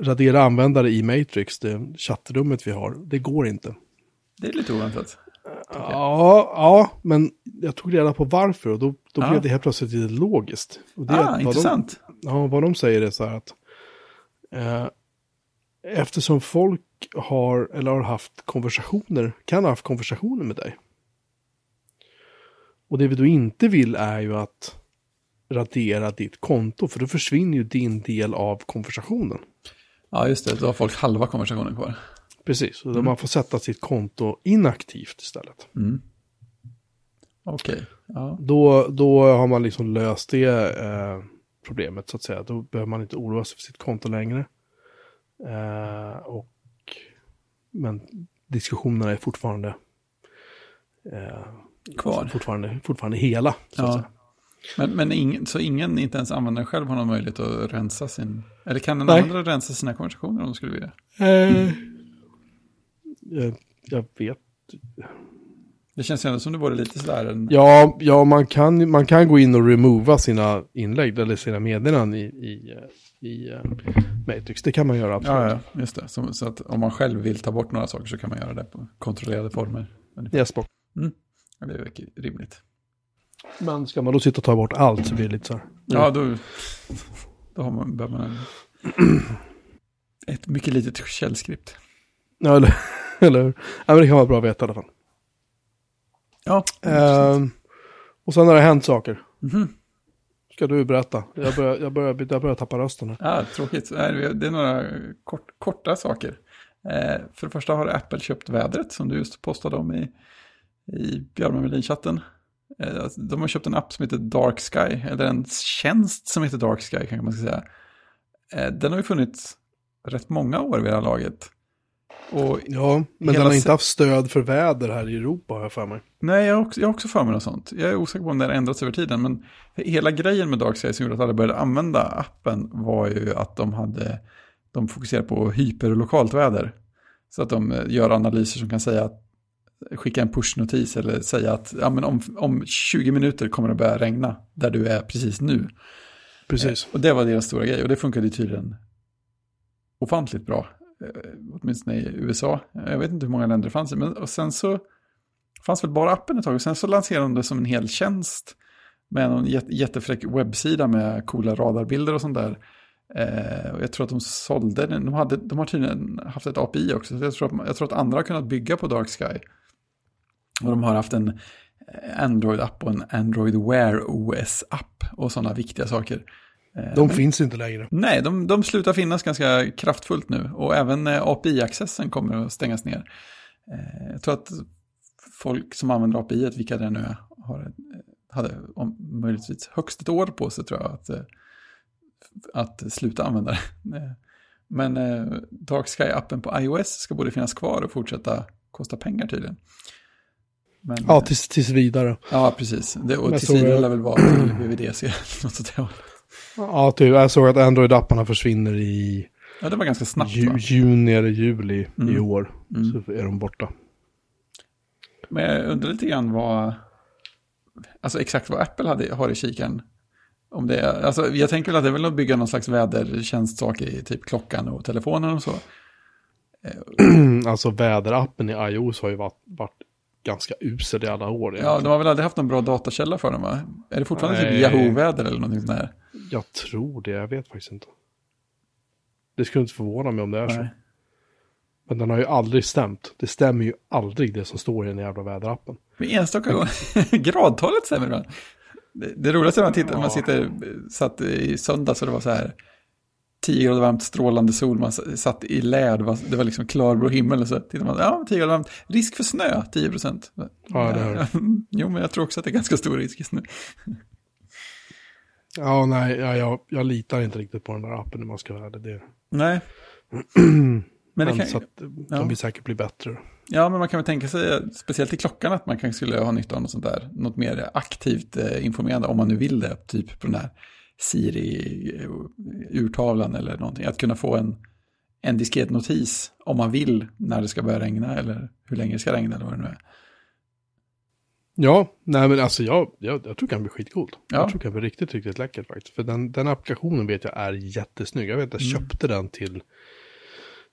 radera användare i Matrix, det chattrummet vi har, det går inte. Det är lite oväntat. Ja, ja, men jag tog reda på varför och då, då Ja. blev det helt plötsligt lite logiskt. Och det, ah, intressant. De, ja, vad de säger är så här att eh, eftersom folk har, eller har haft konversationer, kan ha haft konversationer med dig. Och det vi då inte vill är ju att radera ditt konto, för då försvinner ju din del av konversationen. Ja, just det. Då har folk halva konversationen kvar. Precis, då man får sätta sitt konto inaktivt istället. Mm. Okej. Ja. Då, då har man liksom löst det eh, problemet så att säga. Då behöver man inte oroa sig för sitt konto längre. Eh, och, men diskussionerna är fortfarande, eh, Kvar. fortfarande, fortfarande hela. Så Ja. Men, men ingen, så ingen, inte ens användaren själv har någon möjlighet att rensa sin... Eller kan en Nej. användare rensa sina konversationer om de skulle vilja? Eh, jag, jag vet. Det känns ändå som det vore lite sådär en... Ja, ja man, kan, man kan gå in och remova sina inlägg eller sina meddelanden i, i, eh, i eh, Matrix. Det kan man göra absolut. Ja, ja, just det. Så, så att om man själv vill ta bort några saker så kan man göra det på kontrollerade former. Yes, bort. Ja, det verkar rimligt. Men ska man då sitta och ta bort allt så blir det lite så här. Ja, då, då har man, behöver man en, ett mycket litet källskript. Ja, eller, eller hur? Ja, men det kan vara bra att veta i alla fall. Ja, Ehm, och sen har det hänt saker. Mhm. Ska du berätta? Jag börjar, jag börjar, jag börjar tappa rösten här. Ja, tråkigt. Nej, det är- Det är några kort, korta saker. Eh, för det första har Apple köpt vädret som du just postade om i, i Björn Melin-chatten. Eh, alltså, De har köpt en app som heter Dark Sky, eller en tjänst som heter Dark Sky kanske man ska säga. Eh, Den har ju funnits rätt många år vid det här laget. Och Ja, men den har inte haft stöd för väder här i Europa har jag för mig. Nej, jag har, också, jag har också för mig något sånt. Jag är osäker på om det har ändrats över tiden, men hela grejen med Darksky som gjorde att alla började använda appen var ju att de hade, de fokuserade på hyperlokalt väder. Så att de eh, gör analyser som kan säga att, skicka en pushnotis eller säga att ja, men om, om 20 minuter kommer det börja regna där du är precis nu. Precis. Och det var deras stora grej och det funkade tydligen ofantligt bra. Eh, åtminstone i USA. Eh, jag vet inte hur många länder det fanns i. Men och sen så fanns väl bara appen ett tag. Och sen så lanserade de det som en hel tjänst. Med någon jättefräck webbsida med coola radarbilder och sånt där. Eh, och jag tror att de sålde den. De, hade, de har tydligen haft ett API också. Så jag, tror att, jag tror att andra har kunnat bygga på Dark Sky. Och de har haft en eh, Android-app och en Android Wear OS-app och sådana viktiga saker. Eh, De finns inte längre. Nej, de, de slutar finnas ganska kraftfullt nu. Och även eh, API-accessen kommer att stängas ner. Eh, jag tror att folk som använder API, vilka det nu är, har, hade om möjligtvis högst ett år på sig tror jag att, att sluta använda det. Men eh, Dark Sky-appen på iOS ska både finnas kvar och fortsätta kosta pengar tydligen. Men, Ja, tills, tills vidare. ja precis. Det, och tills vidare lär väl vara till VVDC. Något åt det hållet. Ja, typ. Jag såg att Android-apparna försvinner i ja, det var ganska snabbt ju, va? juni eller juli i Mm. år. Mm. Så är de borta. Men jag undrar lite grann vad, alltså exakt vad Apple hade, har i kikaren. Om det är, alltså jag tänker väl att det är väl att bygga någon slags vädertjänstsak i typ klockan och telefonen och så. alltså väderappen i iOS har ju varit, varit ganska usel i alla år. Ja, egentligen. de har väl aldrig haft någon bra datakälla för dem va? Är det fortfarande typ Nej. Yahoo-väder eller någonting sånt där? Jag tror det, jag vet faktiskt inte. Det skulle inte förvåna mig om det är så. Nej. Men den har ju aldrig stämt. Det stämmer ju aldrig det som står i den jävla väderappen. Men enstaka gånger, gradtalet stämmer ibland. Det, det roligaste är när man, tittar, Ja. man sitter, satt i söndags och det var så här 10 grader varmt, strålande sol, man satt i lä, det var, det var liksom klarblå himmel och så tittar man, ja 10 grader varmt, risk för snö 10 procent. Ja, det är Jo, men jag tror också att det är ganska stor risk just nu. Ja, nej, ja, jag, jag litar inte riktigt på den där appen om man ska vara. Det, Nej. Men det men kan, så att, de ja. vill säkert bli bättre. ja, men man kan väl tänka sig, speciellt i klockan, att man kanske skulle ha nytta av något sånt där. Något mer aktivt eh, informerande, om man nu vill det, typ på den här Siri-urtavlan eller någonting. Att kunna få en, en diskret notis om man vill när det ska börja regna eller hur länge det ska regna eller vad det nu är. Ja, nej men alltså jag, jag, jag tror det kan bli skitcoolt. Ja. Jag tror det kan bli riktigt, riktigt läckert faktiskt. För den, den applikationen vet jag är jättesnygg. Jag vet jag Mm. köpte den till,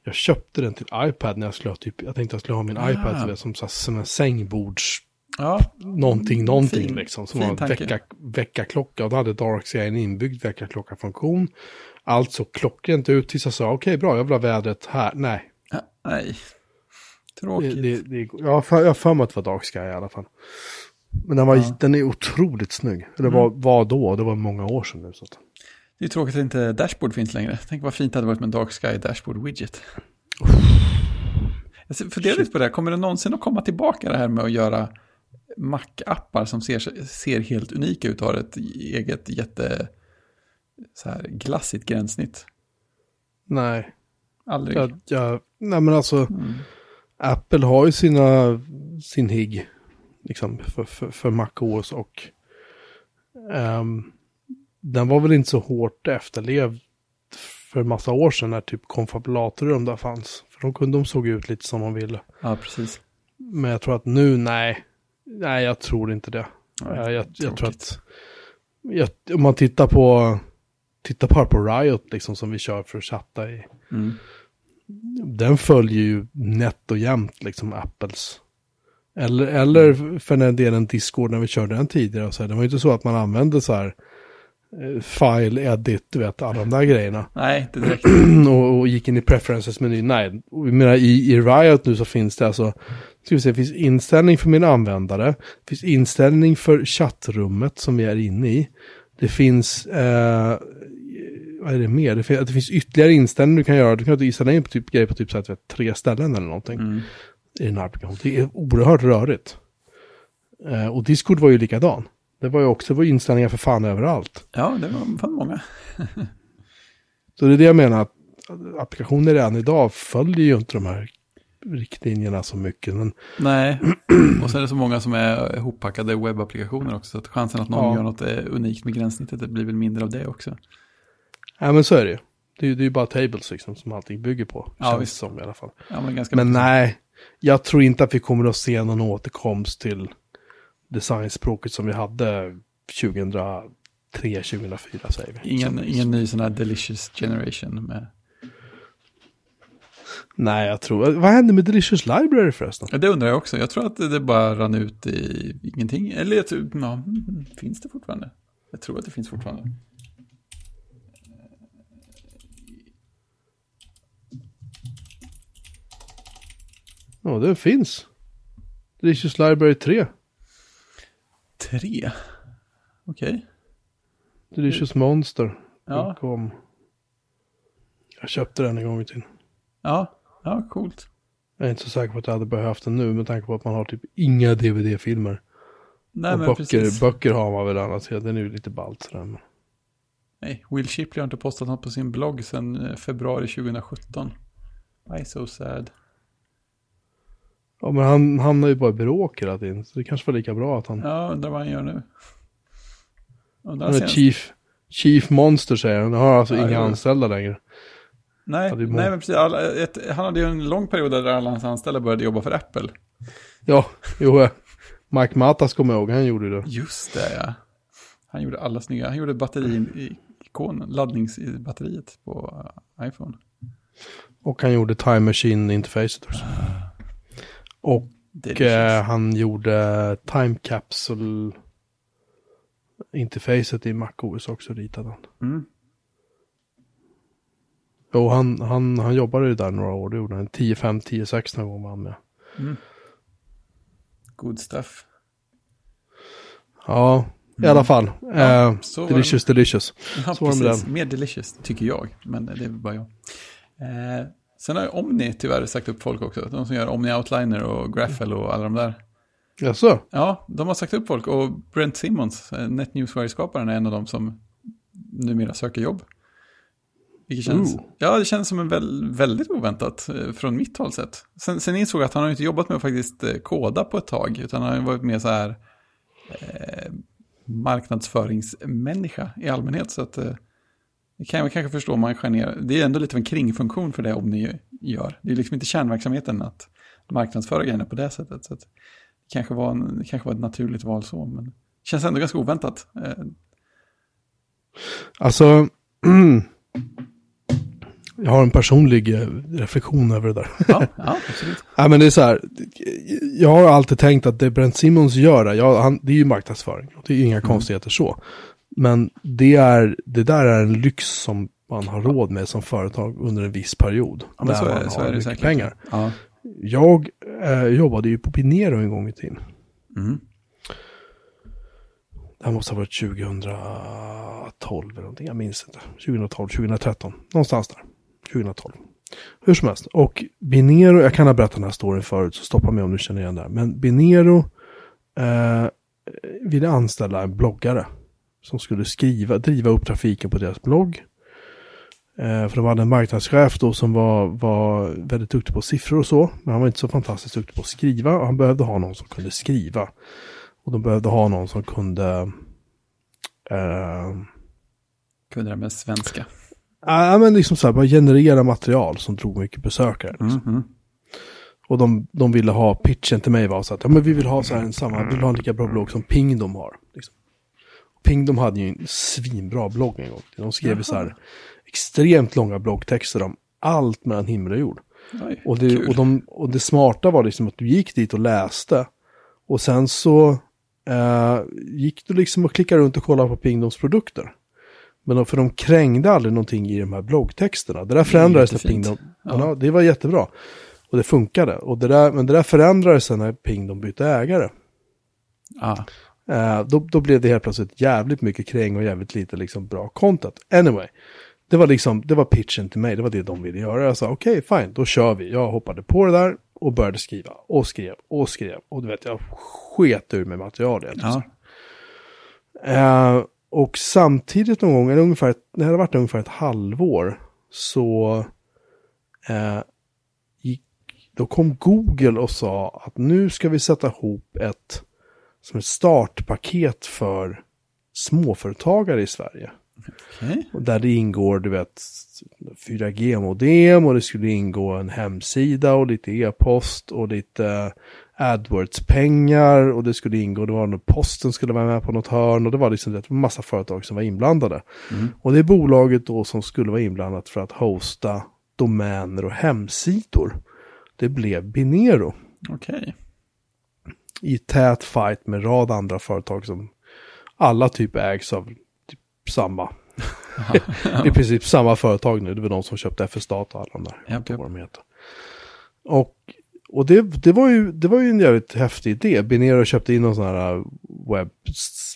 jag köpte den till iPad när jag skulle ha typ, jag tänkte jag skulle ha min Ah. iPad vet, som, så som en sängbords, Ja, någonting, någonting Fin- liksom. Som var en tanke. vecka, veckaklocka och då hade Darksky en inbyggd väckarklocka-funktion. Allt såg klockrent ut tills jag sa okej bra, jag vill ha vädret här. Nej, ja nej. Tråkigt. det, det, jag har för- för mig att det var Darksky i alla fall. Men den, var, Ja. den är otroligt snygg. Eller Mm. var, var då, det var många år sedan nu. Så att. Det är tråkigt att inte Dashboard finns längre. Tänk vad fint det hade varit med en Dark Sky Dashboard Widget. Jag funderar lite på det här. Kommer det någonsin att komma tillbaka det här med att göra Mac-appar som ser, ser helt unika ut och har ett eget jätte så här glassigt gränssnitt? Nej, Aldrig. jag, jag, nej men alltså Mm. Apple har ju sina, sin HIG liksom för, för, för MacOS och ehm, den var väl inte så hårt efterlevd för massa år sedan när typ konfabulator och de där fanns. För de kunde de såg ut lite som de ville. Ja, precis. Men jag tror att nu, nej, nej jag tror inte det. Nej, jag, jag, jag tror att, jag, om man tittar på, tittar bara på Riot liksom som vi kör för att chatta i. Mm. Den följer ju nätt och jämnt liksom Apples. Eller, eller för den delen Discord när vi körde den tidigare. Så här, det var ju inte så att man använde så här eh, file, edit, du vet, alla de där grejerna. Nej, inte direkt. och, och gick in i preferences-menyn. Nej, jag menar, i, i Riot nu så finns det alltså, ska vi se, det finns inställning för min användare. Det finns inställning för chattrummet som vi är inne i. Det finns, eh, vad är det mer? Det finns, ytterligare inställningar du kan göra. Du kan inställa in på typ, grejer på typ så här, tre ställen eller någonting Mm. i den här applikationen. Det är oerhört rörigt. Eh, och Discord var ju likadan. Det var ju också var inställningar för fan överallt. Ja, det var fan många. Så det är det jag menar, att applikationer redan idag följer ju inte de här riktlinjerna så mycket. Men Nej, och så är det så många som är ihoppackade webbapplikationer också. Så att chansen att någon Ja. gör något unikt med gränssnittet det blir väl mindre av det också. Ja men så är det ju. Det är ju bara tables liksom som allting bygger på. Ja, känns visst. som i alla fall. Ja, men Men nej, jag tror inte att vi kommer att se någon återkomst till designspråket som vi hade 2003, 2004 säger vi. Ingen, ingen ny sån här delicious generation med... Nej, jag tror... Vad hände med Delicious Library förresten? Ja, Det undrar jag också. Jag tror att det bara rann ut i ingenting. Eller jag tror, ja, mm, finns det fortfarande? Jag tror att det finns fortfarande. Ja, det finns. Delicious Library 3. Tre? Okej. Delicious Monster. Ja. Kom. Jag köpte den en gång i tiden. Ja, ja, coolt. Jag är inte så säker på att jag hade behövt den nu med tanke på att man har typ inga DVD-filmer. Nej, och men böcker, precis. böcker har man väl annars. Ja, den är ju lite ballt sådär. men- Nej, Will Shipley har inte postat något på sin blogg sedan eh, februari 2017. Why so sad? Ja, men han hamnar ju bara i bråk hela tiden. Så det kanske var lika bra att han... Ja, undrar vad han gör nu. Han är chief, chief Monster säger han. Han har alltså Ja, inga jo. anställda längre. Nej, Ja, nej men precis. Alla, ett, han hade ju en lång period där alla hans anställda började jobba för Apple. Ja, jo. eh, Mike Matas kommer jag ihåg. Han gjorde det. Just det, ja. Han gjorde alla snygga. Han gjorde batteri-ikonen, laddnings i batteriet på iPhone. Och han gjorde Time Machine-interfacet också. Och eh, han gjorde Time Capsule interfacet i MacOS också ritade han. mm. Jo, han, han, han jobbade ju där några år. Det gjorde han. 10-5, 10-6 någon gång var han med. Mm. Good stuff. Ja, i alla fall. eh, så var delicious, delicious. Ja, Så precis. Mer delicious, tycker jag. Men det är väl bara jag. Eh, sen har Omni tyvärr sagt upp folk också. De som gör Omni Outliner och Graphel och alla de där. Jaså? Ja, de har sagt upp folk. Och Brent Simmons, eh, NetNewsWire-skaparen, är en av dem som numera söker jobb. Vilket känns, Ooh. ja, det känns som en väl, väldigt oväntat eh, från mitt håll sett. Sen, sen insåg jag att han har inte jobbat med att faktiskt eh, koda på ett tag, utan han har ju varit mer så här eh, marknadsföringsmänniska i allmänhet. Så att eh, det kan jag kanske förstå om man skär ner. Det är ändå lite av en kringfunktion för det om ni gör. Det är liksom inte kärnverksamheten att marknadsföra grejerna på det sättet. Så det kanske var, en, det kanske var ett naturligt val så, men det känns ändå ganska oväntat. Eh, Alltså, jag har en personlig eh, reflektion över det där. ja, ja, absolut. Nej men det är så här, jag har alltid tänkt att det Brent Simmons gör, ja, han, det är ju marknadsföring. Det är ju inga konstigheter så. Men det, är, det där är en lyx som man har råd med som företag under en viss period. Ja, när så man är, så har mycket säkert. pengar. Ja. Jag eh, jobbade ju på Pinero en gång i tiden. Mm. Det här måste ha varit 2012 eller någonting, jag minns inte. 2012, 2013, någonstans där. 2012. Hur som helst. Och Binero, jag kan ha berättat den här storyn förut, så stoppa mig om du känner igen det här. Men Binero eh, ville anställa en bloggare som skulle skriva, driva upp trafiken på deras blogg. Eh, för de hade en marknadschef då som var, var väldigt duktig på siffror och så. Men han var inte så fantastiskt duktig på att skriva och han behövde ha någon som kunde skriva. Och de behövde ha någon som kunde... Eh, Kunde det med svenska. Ja, men liksom så här, bara generera material som drog mycket besökare. Liksom. Mhm. Och de, de ville ha, pitchen till mig var så att, ja men vi vill ha så här en samma, vi vill ha en lika bra blogg som Pingdom har. Liksom. Pingdom hade ju en svinbra blogg en gång. De skrev så här extremt långa bloggtexter om allt mellan himmel och jord. Oj, Och det, kul. och, de, och det smarta var liksom att du gick dit och läste. Och sen så eh, gick du liksom och klickade runt och kollade på Pingdoms produkter. Men de, för de krängde aldrig någonting i de här bloggtexterna. Det där förändrades när jättefint. Pingdom... Ja. Ja. det var jättebra. Och det funkade. Och det där, men det där förändrades när Pingdom bytte ägare. Ah, då, då blev det helt plötsligt jävligt mycket kräng och jävligt lite liksom bra content. Anyway, det var liksom, det var pitchen till mig, det var det de ville göra. Jag sa okej, fine, då kör vi. Jag hoppade på det där och började skriva och skrev och skrev. Och du vet, jag sket ur med material. helt Ja. Eh, och samtidigt någon gång, eller ungefär, det hade varit ungefär ett halvår, så eh, gick, då kom Google och sa att nu ska vi sätta ihop ett, som ett startpaket för småföretagare i Sverige. Okej. Och där det ingår, du vet, 4G-modem och det skulle ingå en hemsida och lite e-post och lite AdWords-pengar och det skulle ingå, det var nog posten skulle vara med på något hörn och det var liksom en massa företag som var inblandade. Och det är bolaget då som skulle vara inblandat för att hosta domäner och hemsidor. Det blev Binero Okej. I tät fight med rad andra företag som alla typ ägs av typ samma. I princip samma företag nu. Det var de som köpte FS-data och alla de där. Inte Japp, vad de heter. Och, och det, det, var ju, det var ju en jävligt häftig idé. Binero köpte in någon sån här webb,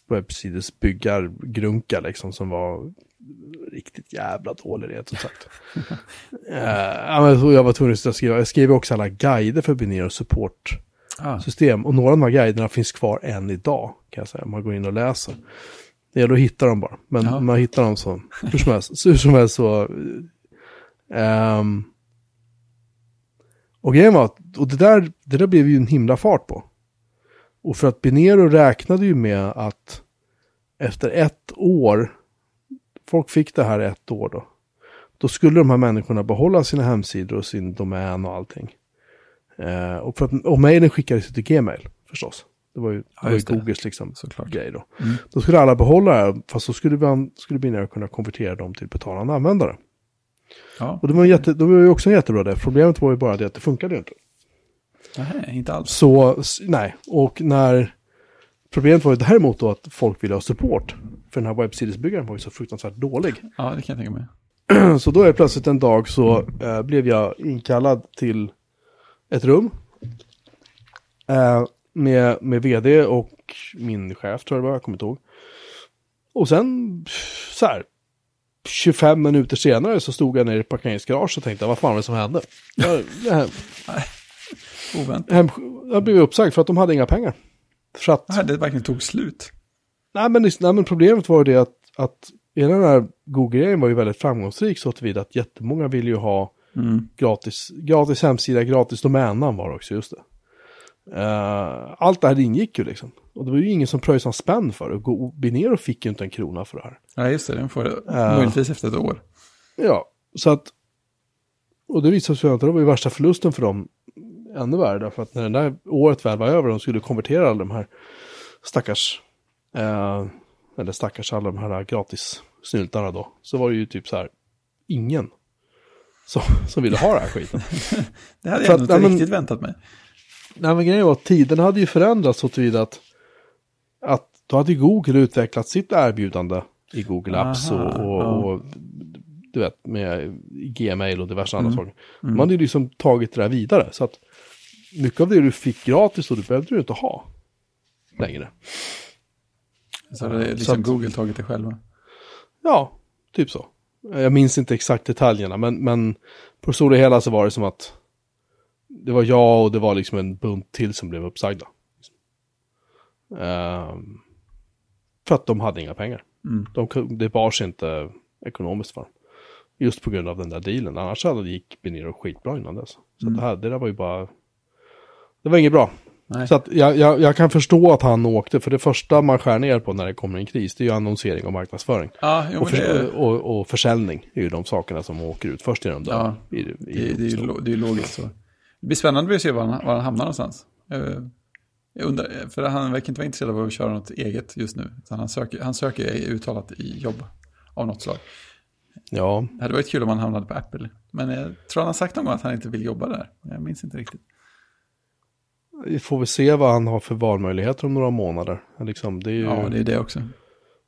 webbsidesbyggargrunka liksom som var riktigt jävla dålig rent ut sagt. Så jag var tvungen att skriva, jag skrev också alla guider för Binero support Ah, system. Och några av de här guiderna finns kvar än idag, kan jag säga, om man går in och läser. Det gäller att hitta dem bara. Men Ja. man hittar dem så, hur som helst, så, hur som helst så... ehm, och grejen var att, och det där, det där blev ju en himla fart på. Och för att Binero räknade ju med att efter ett år, folk fick det här ett år då, då skulle de här människorna behålla sina hemsidor och sin domän och allting. Eh, och, för att, och mejlen skickades till Gmail förstås. Det var ju, det var ju. Googles liksom, såklart. grej då. Mm. Då skulle alla behålla det, här, fast så skulle, man, skulle Binero kunna konvertera dem till betalande användare. Ja, Och det var, jätte, det var ju också en jättebra det. Problemet var ju bara det att det funkade ju inte. nej, inte alls. Så, nej, och när... Problemet var ju däremot då att folk ville ha support. För den här webbsidesbyggaren var ju så fruktansvärt dålig. Ja, det kan jag tänka mig. Så då är plötsligt en dag så eh, blev jag inkallad till ett rum. Eh, med, med vd och min chef tror jag det var, jag kommer inte ihåg. Och sen så här, 25 minuter senare så stod jag nere i parkeringsgarage och tänkte vad fan var det som hände? Jag, jag, Oväntat. hem, jag blev uppsagd för att de hade inga pengar. För att, Ja, det verkligen tog slut. nej, men, nej men problemet var ju det att, att hela den här Google-grejen var ju väldigt framgångsrik så tillvida att jättemånga ville ju ha Mm. gratis, gratis hemsida, gratis domännamn var det också, just det. Eh, allt det här ingick ju liksom. Och det var ju ingen som pröjsade en spänn för det. Binero fick ju inte en krona för det här. Ja, just det. Den får det Ja. möjligtvis efter ett år. Ja, så att... Och det visade sig att det var ju värsta förlusten för dem ännu värre. Därför att när det där året väl var över de skulle konvertera alla de här stackars... Eh, eller stackars alla de här gratis snyltarna då. Så var det ju typ så här ingen som, som ville ha den här skiten. Det hade jag att- nog inte men- riktigt väntat mig. Nej men grejen var att tiden hade ju förändrats så tillvida att, att då hade Google utvecklat sitt erbjudande i Google Apps Aha, och, och, ja. och du vet med Gmail och diverse andra Mm. saker. Man hade ju liksom tagit det där vidare så att mycket av det du fick gratis då, det behövde du inte ha längre. Så hade Så liksom att- Google tagit det själva. Ja, typ så. Jag minns inte exakt detaljerna men, men på det stora hela så var det som att det var jag och det var liksom en bunt till som blev uppsagda. Ehm, för att de hade inga pengar. Mm. De, det bars inte ekonomiskt för dem. Just på grund av den där dealen. Annars hade det gick Binero skitbra innan dess. Så att det, här, det där var ju bara... Det var inget bra. Nej. Så att jag, jag, jag kan förstå att han åkte. För det första man skär ner på när det kommer en kris, det är ju annonsering och marknadsföring. Ja, jo, Och, för, det, och, och försäljning är ju de sakerna som åker ut först genom dörren. Ja, i, i, det, det, är ju, så. lo- det är ju logiskt så. Det blir spännande att se var han, var han hamnar någonstans. Jag, jag undrar, för han verkar inte vara intresserad av att köra något eget just nu. Han söker, han söker uttalat i jobb av något slag. Ja, Det hade varit kul om han hamnade på Apple. Men jag tror han har sagt någon gång att han inte vill jobba där. Jag minns inte riktigt. Vi får väl se vad han har för valmöjligheter om några månader. Liksom, det är ju, Ja, det är det också.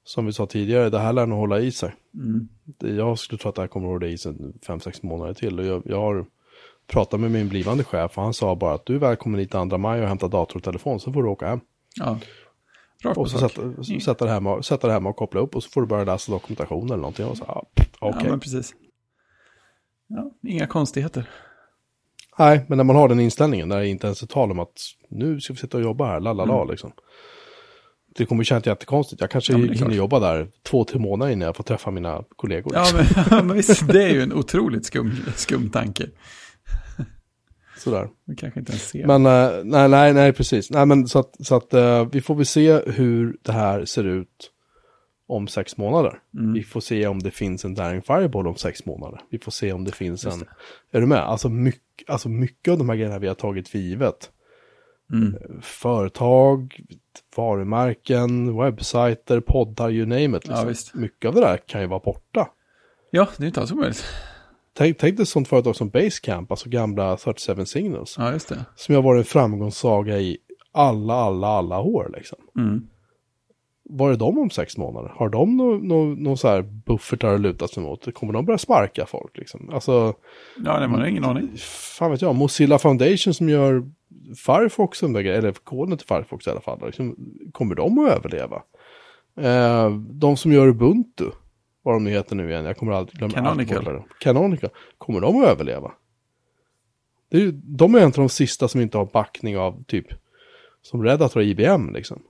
som vi sa tidigare, det här lär nog hålla i sig. Mm. Jag skulle tro att det här kommer att hålla i sig fem sex månader till. Och jag, jag har pratat med min blivande chef och han sa bara att du är välkommen hit 2 maj och hämta dator och telefon, så får du åka hem. Ja. Rakt Och så sätta, sätta, det hemma, sätta det hemma och koppla upp och så får du börja läsa dokumentation eller någonting. Och så, ja, okej. Ja, men precis. Ja, inga konstigheter. Nej, men när man har den inställningen, när det inte ens är tal om att nu ska vi sitta och jobba här, lalala Mm. liksom. Det kommer kännas jättekonstigt. Jag kanske Ja, hinner jobba där två, tre månader innan jag får träffa mina kollegor. Ja, men, ja, men visst, det är ju en otroligt skum, skum tanke. Sådär. Vi kanske inte ens ser. Men eh, nej, nej, nej, precis. Nej, men så att, så att eh, vi får väl se hur det här ser ut om sex månader. Mm. Vi får se om det finns en Daring Fireball om sex månader. Vi får se om det finns Just en... Är du med? Alltså mycket, alltså mycket av de här grejerna vi har tagit för givet. Mm. Företag, varumärken, webbsajter, poddar, you name it. Ja, Liksom. visst. mycket av det där kan ju vara borta. Ja, det är inte alls omöjligt. Tänk, tänk dig ett sånt företag som Basecamp, alltså gamla 37 Signals. Ja, just det. Som har varit en framgångssaga i alla, alla, alla år liksom. Mm. Var är de om sex månader? Har de någon no, no, så här buffertar att luta sig mot? Kommer de börja sparka folk liksom? Alltså, Ja, nej, man har ingen aning. fan vet jag, Mozilla Foundation som gör Firefox, eller koden till Firefox i alla fall, liksom, kommer de att överleva? Eh, de som gör Ubuntu, vad de nu heter nu igen, jag kommer aldrig glömma. Canonical. vad är. Canonical, kommer de att överleva? Det är ju, de är en av de sista som inte har backning av typ, som Red Hat och IBM liksom.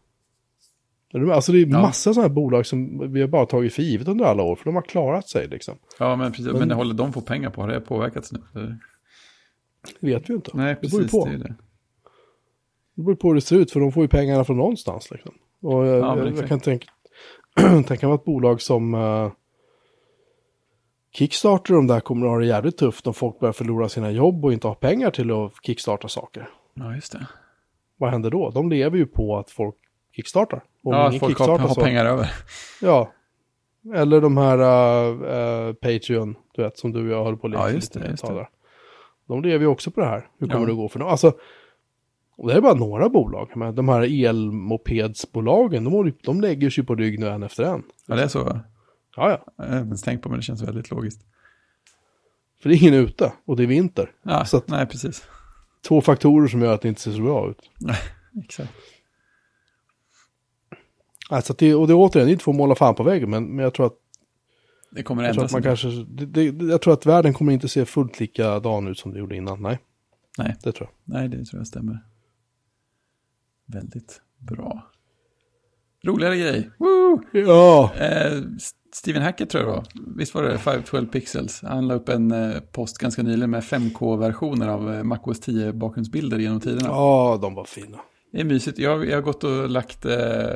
Alltså det är Ja. massa sådana här bolag som vi har bara tagit för givet under alla år, för de har klarat sig liksom. Ja, men precis. Men, Men- det håller de på pengar på? Har det påverkats nu? Det- vet vi ju inte. Nej, det beror ju precis. på. Det det. Det beror på hur det ser ut, för de får ju pengarna från någonstans. Liksom. Och jag, Ja, jag, jag kan tänka, tänka mig att bolag som uh, Kickstarter, de där kommer att ha det jävligt tufft om folk börjar förlora sina jobb och inte har pengar till att kickstarta saker. Ja, just det. Vad händer då? De lever ju på att folk kickstartar. Om ja, att folk har, har pengar över. Ja. Eller de här uh, uh, Patreon, du vet, som du och jag håller på att leka Ja, just det, just det. De lever ju också på det här. Hur kommer Ja. det gå för dem? Alltså, och det är bara några bolag. Men de här elmopedsbolagen, de, de lägger sig på rygg nu en efter en. Ja, det är så. Ja, ja. Jag har inte tänkt på, men det känns väldigt logiskt. För det är ingen ute och det är vinter. Ja, Så att- nej, precis. Två faktorer som gör att det inte ser så bra ut. Exakt. Alltså, det, och det är återigen, det är inte för att måla fan på väggen, men, men jag tror att, Det kommer jag tror ändras. att man kanske, det, det, jag tror att världen kommer inte se fullt likadan ut som det gjorde innan. Nej, Nej. det tror jag. Nej, det tror jag stämmer. Väldigt bra. Roligare grej. Woo! Ja, Eh, S- Stephen Hackett tror jag var. Visst var det 512 pixels? Han la upp en eh, post ganska nyligen med 5K-versioner av eh, MacOS 10 bakgrundsbilder genom tiderna. ja, de var fina. Det är mysigt. Jag, jag har gått och lagt eh,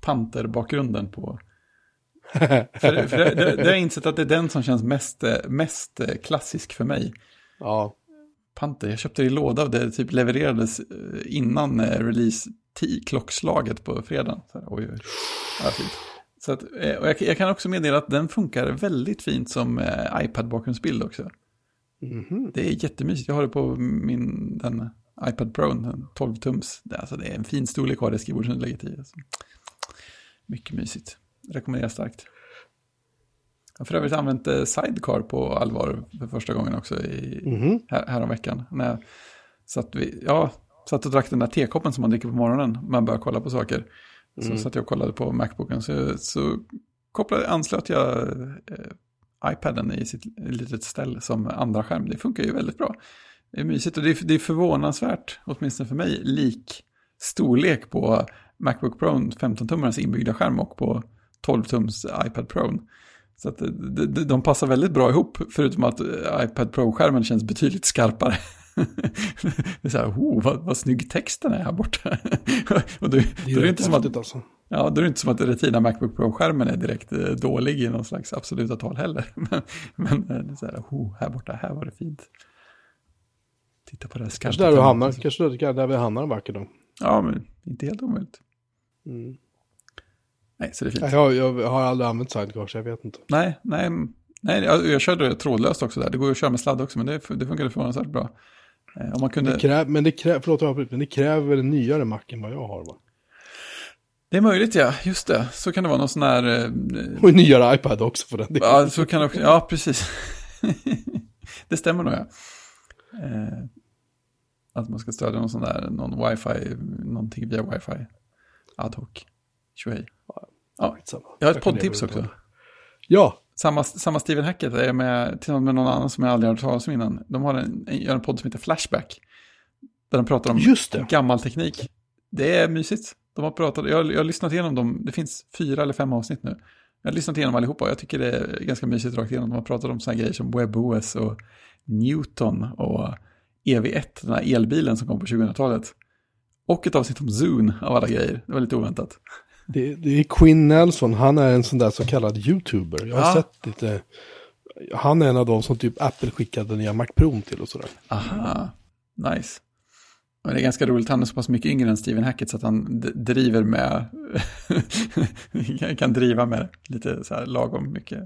Panter-bakgrunden på. För, för det, det, det har jag insett att det är den som känns mest, eh, mest eh, klassisk för mig. Ja, Panter, jag köpte det i låda och det typ levererades eh, innan eh, release ti- klockslaget på fredagen. Så här, oj, oj. Ja, fint. Så att, och jag, jag kan också meddela att den funkar väldigt fint som eh, iPad-bakgrundsbild också. Mhm. Det är jättemysigt. Jag har det på min den iPad Pro, den 12-tums. Det, är alltså, det är en fin storlek att ha det skrivbordsunderlägget i. Alltså. Mycket mysigt. Rekommenderar starkt. Jag har för övrigt använt eh, Sidecar på allvar för första gången också i, Mhm. här, häromveckan. När satt, vi, ja, satt och drack den där tekoppen som man dricker på morgonen. Man börjar kolla på saker. Så Mm. satt jag och kollade på Macbooken. Så, så kopplade, anslöt jag eh, iPaden i sitt litet ställ som andra skärm. Det funkar ju väldigt bra. Det är mysigt och det är, det är förvånansvärt, åtminstone för mig, lik storlek på Macbook Pro 15-tummarens inbyggda skärm och på 12-tums iPad Pro. Så att de, de, de passar väldigt bra ihop, förutom att eh, iPad Pro-skärmen känns betydligt skarpare. det är så här, oh, vad, vad snygg texten är här borta. och då, Det då är, är det inte som att alltså. Ja, då är det inte som att Retina Macbook Pro-skärmen är direkt eh, dålig i någon slags absoluta tal heller. Men, men eh, det är så här, oh, här borta, här var det fint. Titta på det här skarpa. Kanske där du hamnar, kanske där, där vi hamnar en vacker dag. Ja, men inte helt omöjligt. Mm. Nej, så det är fint. Jag, jag har aldrig använt sidecar så jag vet inte. Nej, nej, nej jag, jag körde trådlöst också där. Det går ju att köra med sladd också, men det, det funkade förvånansvärt bra. Eh, om man kunde... Det kräv, men det kräver, förlåt, men det kräver väl en nyare Mac än vad jag har va? Det är möjligt, ja. Just det. Så kan det vara någon sån här... eh, Och en nyare iPad också för den delen. Ja, så kan det också, ja precis. det stämmer nog, ja. Eh, att man ska stödja någon sån där, någon wifi, någonting via wifi. Ad hoc. Tjohej. Ja, jag har ett poddtips också. Ja, Samma, samma Steven Hackett är med tillsammans med någon annan som jag aldrig har hört talas om innan. De har en, gör en podd som heter Flashback. Där de pratar om Just det. gammal teknik. Det är mysigt. De har pratat, jag, jag har lyssnat igenom dem, det finns fyra eller fem avsnitt nu. Jag har lyssnat igenom allihopa och jag tycker det är ganska mysigt rakt igenom. De har pratat om sådana grejer som WebOS och Newton och EV1, den här elbilen som kom på 2000-talet. Och ett avsnitt om Zoom av alla grejer. Det var lite oväntat. Det, det är Quinn Nelson, han är en sån där så kallad YouTuber. Jag har Ja. sett lite, han är en av de som typ Apple skickade nya Mac Pro till och sådär. Aha, nice. Men det är ganska roligt, han är så pass mycket yngre än Steven Hackett så att han driver med, kan driva med lite så här lagom mycket.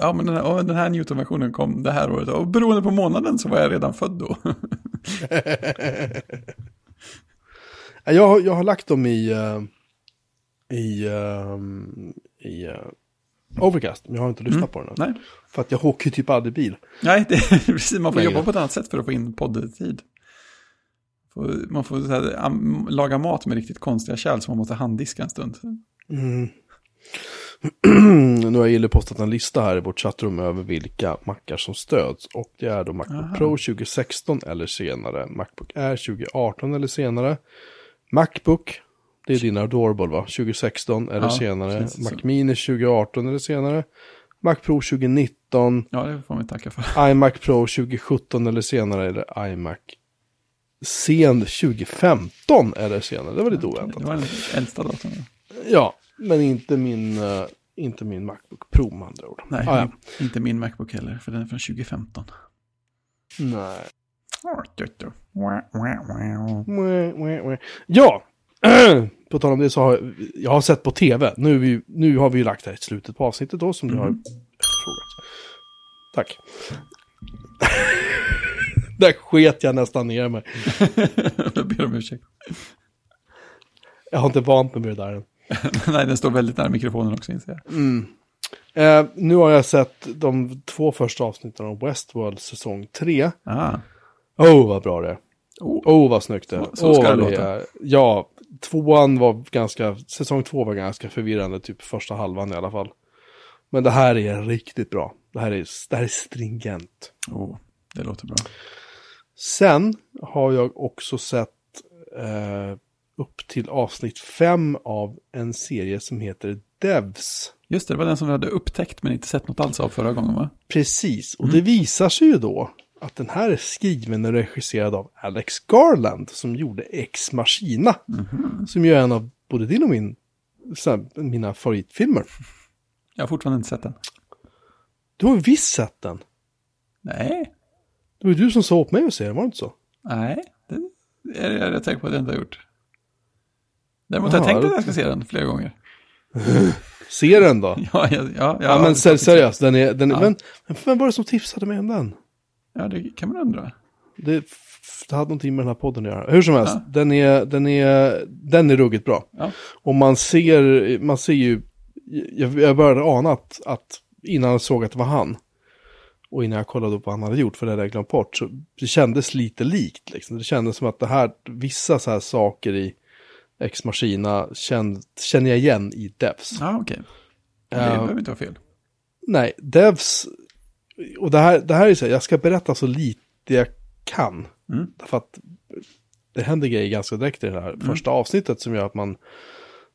Ja, men den här, den här Newton-versionen kom det här året och beroende på månaden så var jag redan född då. Jag, har- jag har lagt dem i, eh, i, eh, i eh, Overcast, men jag har inte lyssnat på den. Nej, För att jag åker ju typ aldrig bil. Nej det är precis, man får Längre. jobba på ett annat sätt för att få in poddtid. Man får här, laga mat med riktigt konstiga kärl som man måste handdiska en stund. Mm. nu har Gille postat en lista här i vårt chattrum över vilka mackar som stöds. Och det är då Macbook Aha. Pro 2016 eller senare. Macbook Air 2018 eller senare. Macbook, det är din Adorable va? 2016 eller Ja, senare. Mac. Mini 2018 eller senare. Mac Pro 2019. Ja, det får man tacka för. iMac Pro 2017 eller senare. Eller iMac sen 2015 eller senare. Det var lite oväntat. Det var den äldsta datorn. Ja, men inte min, eh, inte min Macbook Pro med andra ord. Nej, Ah, ja. inte min Macbook heller, för den är från 2015. Nej. Ja, på tal om det så har jag, jag har sett på tv. Nu, vi, nu har vi ju lagt det här i slutet på avsnittet då som du har frågat. Tack. Där sket jag nästan ner mig. jag ber om ursäkt. Jag har inte vant mig med det där än. Nej, den står väldigt nära mikrofonen också inser jag. Eh, nu har jag sett de två första avsnitten av Westworld säsong 3. Ah. Oh, vad bra det är. Oh. Oh, vad snyggt det är. Så- så ska Åh, det låta. Ja, tvåan var ganska, säsong två var ganska förvirrande, typ första halvan i alla fall. Men det här är riktigt bra. Det här är, det här är stringent. Oh, det låter bra. Sen har jag också sett eh, upp till avsnitt fem av en serie som heter Devs. Just det, det var den som vi hade upptäckt men inte sett något alls av förra gången va? Precis, och det visar sig ju då att den här är skriven och regisserad av Alex Garland som gjorde Ex Machina. Som ju är en av både din och min, här, mina favoritfilmer. Jag har fortfarande inte sett den. Du har visst sett den. Nej, Det var ju du som sa åt mig att se den, var det inte så? nej, det är jag rätt säker på att jag inte har gjort. Däremot har jag tänkt att jag ska se den flera gånger. Se den då. Ja, ja, ja. Ja, men ser, seriöst, den är, den är, men, men vem var det som tipsade mig om den? Ja, det kan man undra. Det, det hade någonting med den här podden att göra. Hur som helst, den, är, den, är, den är ruggigt bra. Ja. Och man ser, man ser ju, jag, jag började ana att, att innan jag såg att det var han, och innan jag kollade upp vad han hade gjort, för det hade jag glömt bort, så det kändes lite likt. Liksom. Det kändes som att det här, vissa så här saker i Ex Machina känn, känner jag igen i Devs. Ja, okej. Det Ja. behöver inte vara fel. Nej, Devs, och det här, det här är så här, jag ska berätta så lite jag kan. Mm. Därför att det händer grejer ganska direkt i det här första avsnittet som gör att man,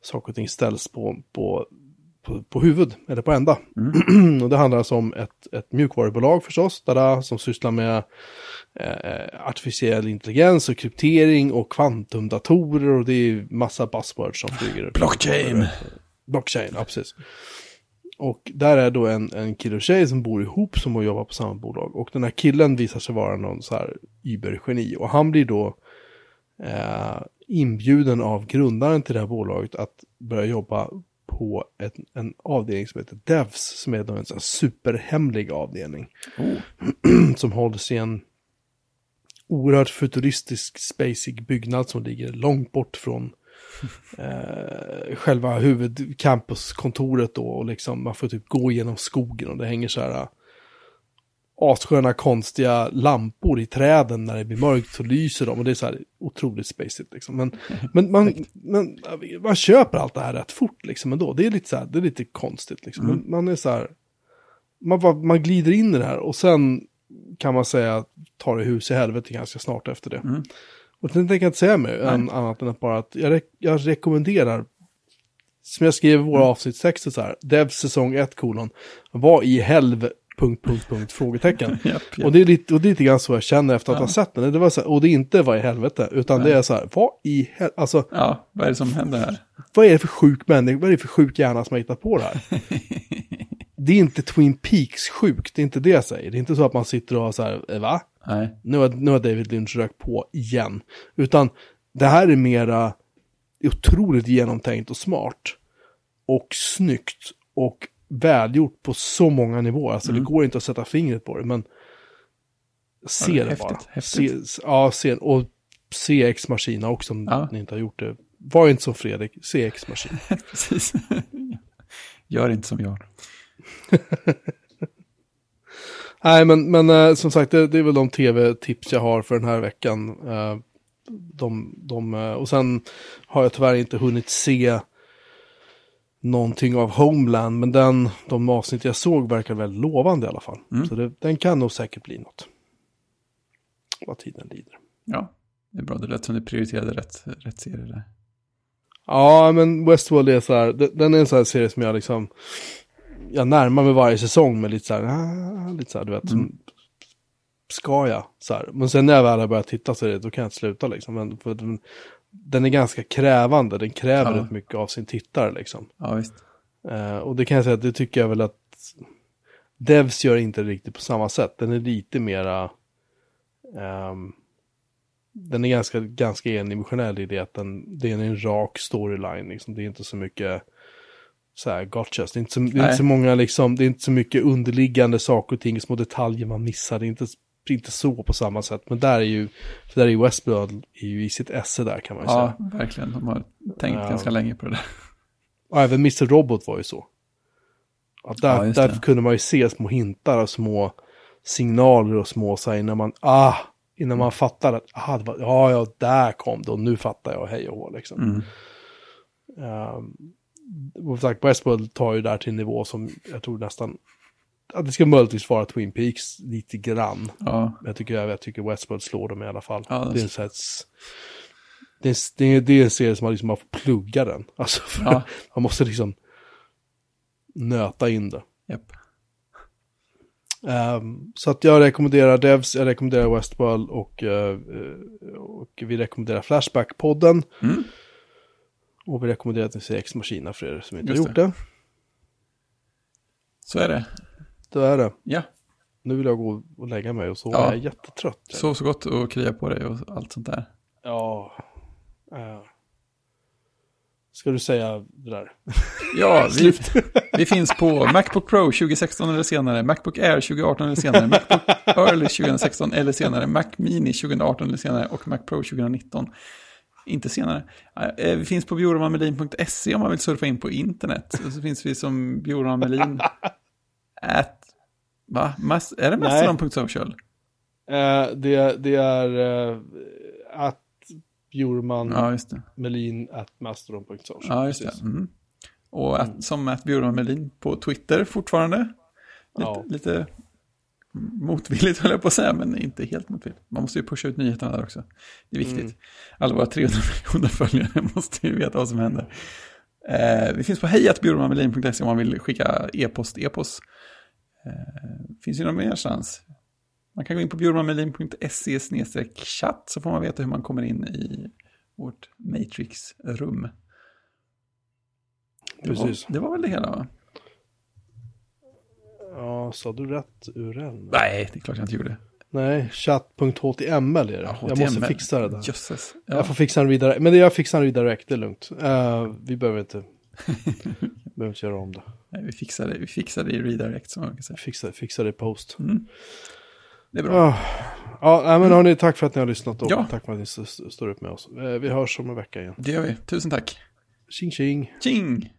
saker och ting ställs på, på, på, på huvud, eller på ända. och det handlar alltså om ett, ett mjukvarubolag förstås, där, som sysslar med eh, artificiell intelligens och kryptering och kvantumdatorer och det är massa buzzwords som flyger. Blockchain. Blockchain, ja precis. Och där är då en, en kille och tjej som bor ihop som och jobbar på samma bolag. Och den här killen visar sig vara någon så här übergeni. Och han blir då eh, inbjuden av grundaren till det här bolaget att börja jobba på ett, en avdelning som heter Devs. Som är en så här superhemlig avdelning. Oh. Som hålls i en oerhört futuristisk spacig byggnad som ligger långt bort från eh, själva huvudcampuskontoret då. Och liksom man får typ gå igenom skogen och det hänger så här assköna konstiga lampor i träden när det blir mörkt så lyser de och det är så här otroligt spacigt liksom. Men, men man, men man köper allt det här rätt fort liksom ändå. Det är lite så här, det är lite konstigt liksom. Men man är så här, man, man glider in i det här och sen kan man säga tar det hus i helvete ganska snart efter det. Mm. Och sen tänker jag inte säga mer än annat än att bara att jag, re- jag rekommenderar, som jag skrev i våra avsnittstexter så här, Dev säsong 1 kolon, vad i helv... Punkt, punkt, punkt, frågetecken. Japp, japp. Och det, är lite, och det är lite grann så jag känner efter att Ja. ha sett den. Det var så här, och det är inte vad i helvete, utan det är så här, vad i helvete, alltså Ja, vad är det som händer här? vad är det för sjuk människa, vad är det för sjuk hjärna som har hittat på det här? det är inte Twin Peaks sjukt, det är inte det jag säger. Det är inte så att man sitter och har så här, eh, va? Nej, Nu har, nu har David Lynch rökt på igen. Utan det här är mera otroligt genomtänkt och smart. Och snyggt. Och välgjort på så många nivåer. Alltså det går inte att sätta fingret på det, men se Mm. Ja, det häftigt, bara. häftigt. Se, ja, se, och se X-Machina också om Ja. ni inte har gjort det. Var inte som Fredrik, se X-Machina. precis. Gör inte som jag. Nej, men, men eh, som sagt, det, det är väl de tv-tips jag har för den här veckan. Eh, de, de, eh, och sen har jag tyvärr inte hunnit se någonting av Homeland, men den, de avsnitt jag såg verkar väldigt lovande i alla fall. Mm. Så det, den kan nog säkert bli något. Vad tiden lider. Ja, det är bra. Det lät som du prioriterade rätt, rätt serie där. Ja, men Westworld är så här, den- är en sån här serie som jag liksom, jag närmar mig varje säsong med lite så här, ah, lite så här, du vet, som, ska jag? Så här. Men sen när jag väl har börjat titta så är det, då kan jag inte sluta liksom. Men för den, är ganska krävande, den kräver Ja. rätt mycket av sin tittare liksom. Ja, visst. Eh, och det kan jag säga att det tycker jag väl att Devs gör inte riktigt på samma sätt. Den är lite mera, ehm, den är ganska, ganska endimensionell i det att den, det är en rak storyline liksom. Det är inte så mycket så här gotchas. Det är inte så, det är inte så många liksom, det är inte så mycket underliggande saker och ting, små detaljer man missar. Det är inte, inte så på samma sätt. Men där är ju, för där är ju Westworld är ju i sitt esse där kan man ju säga. Ja, verkligen. De har tänkt Ja. ganska länge på det där. Och även Mr. Robot var ju så. Att där, Ja, där kunde man ju se små hintar och små signaler och små så här, innan man, ah, innan man fattar att, ah, var, ja, ja, där kom det och nu fattar jag, hej och hå, liksom. Mm. Um, och sagt, Westworld tar ju där till en nivå som jag tror nästan, att det ska möjligtvis vara Twin Peaks lite grann. Ja, jag tycker, jag tycker Westworld slår dem i alla fall. Ja, det- det, är en sån här s- det, är, det, är, det är en serie som man liksom har fått plugga den. Alltså, Ja. man måste liksom nöta in det. japp. Ehm, så att jag rekommenderar Devs, jag rekommenderar Westworld och, eh, och vi rekommenderar Flashback-podden. Mm. Och vi rekommenderar att ni ser X-Machina för er som inte har Just gjort det. Så är det. Då är det. Ja, Nu vill jag gå och lägga mig och så Ja. är jag jättetrött. sov så gott och krya på dig och allt sånt där. Ja. eh. Ska du säga det där? Ja, vi, vi finns på Macbook Pro 2016 eller senare, Macbook Air 2018 eller senare, Macbook Early 2016 eller senare, Mac Mini 2018 eller senare och Mac Pro 2019. Inte senare. Eh, Vi finns på bjurmanmelin.se om man vill surfa in på internet. Och så finns vi som bjurmanmelin at... Va? Mas, är det mastodon.social? Eh, det, det är uh, att Bjurman Ja, just det. Melin at mastodon.social. Ja, just det. Mm. Och att, som att Bjurman Melin på Twitter fortfarande. Lite, Ja. lite motvilligt höll jag på att säga, men inte helt motvilligt. Man måste ju pusha ut nyheterna där också. Det är viktigt. Mm. Alla våra 300 miljoner följare måste ju veta vad som händer. Eh, vi finns på hejatbjurmanmelin.se om man vill skicka e-post, e-post. Eh, finns ju någon merstans. Man kan gå in på bjurmanmelin.se chatt så får man veta hur man kommer in i vårt Matrix-rum. Det Precis. var, det var väl det hela va? Ja, sa du rätt URL? Nej, det är klart jag inte gjorde. Nej, chatt.html är det. Ja, jag måste fixa det där. Jösses. Ja. Jag får fixa den vidare. Men det jag fixar den redirekt, det är lugnt. Eh, vi behöver inte, behöver inte göra om det. Nej, vi fixar det, vi fixar det i redirect som man kan säga. Fixa, fixa det i post. Mm. Det är bra. Ja, ja nej, men hörni, tack för att ni har lyssnat och Ja. tack för att ni står upp med oss. Eh, vi hörs om en vecka igen. Det gör vi. Tusen tack. Tjing tjing! Tjing!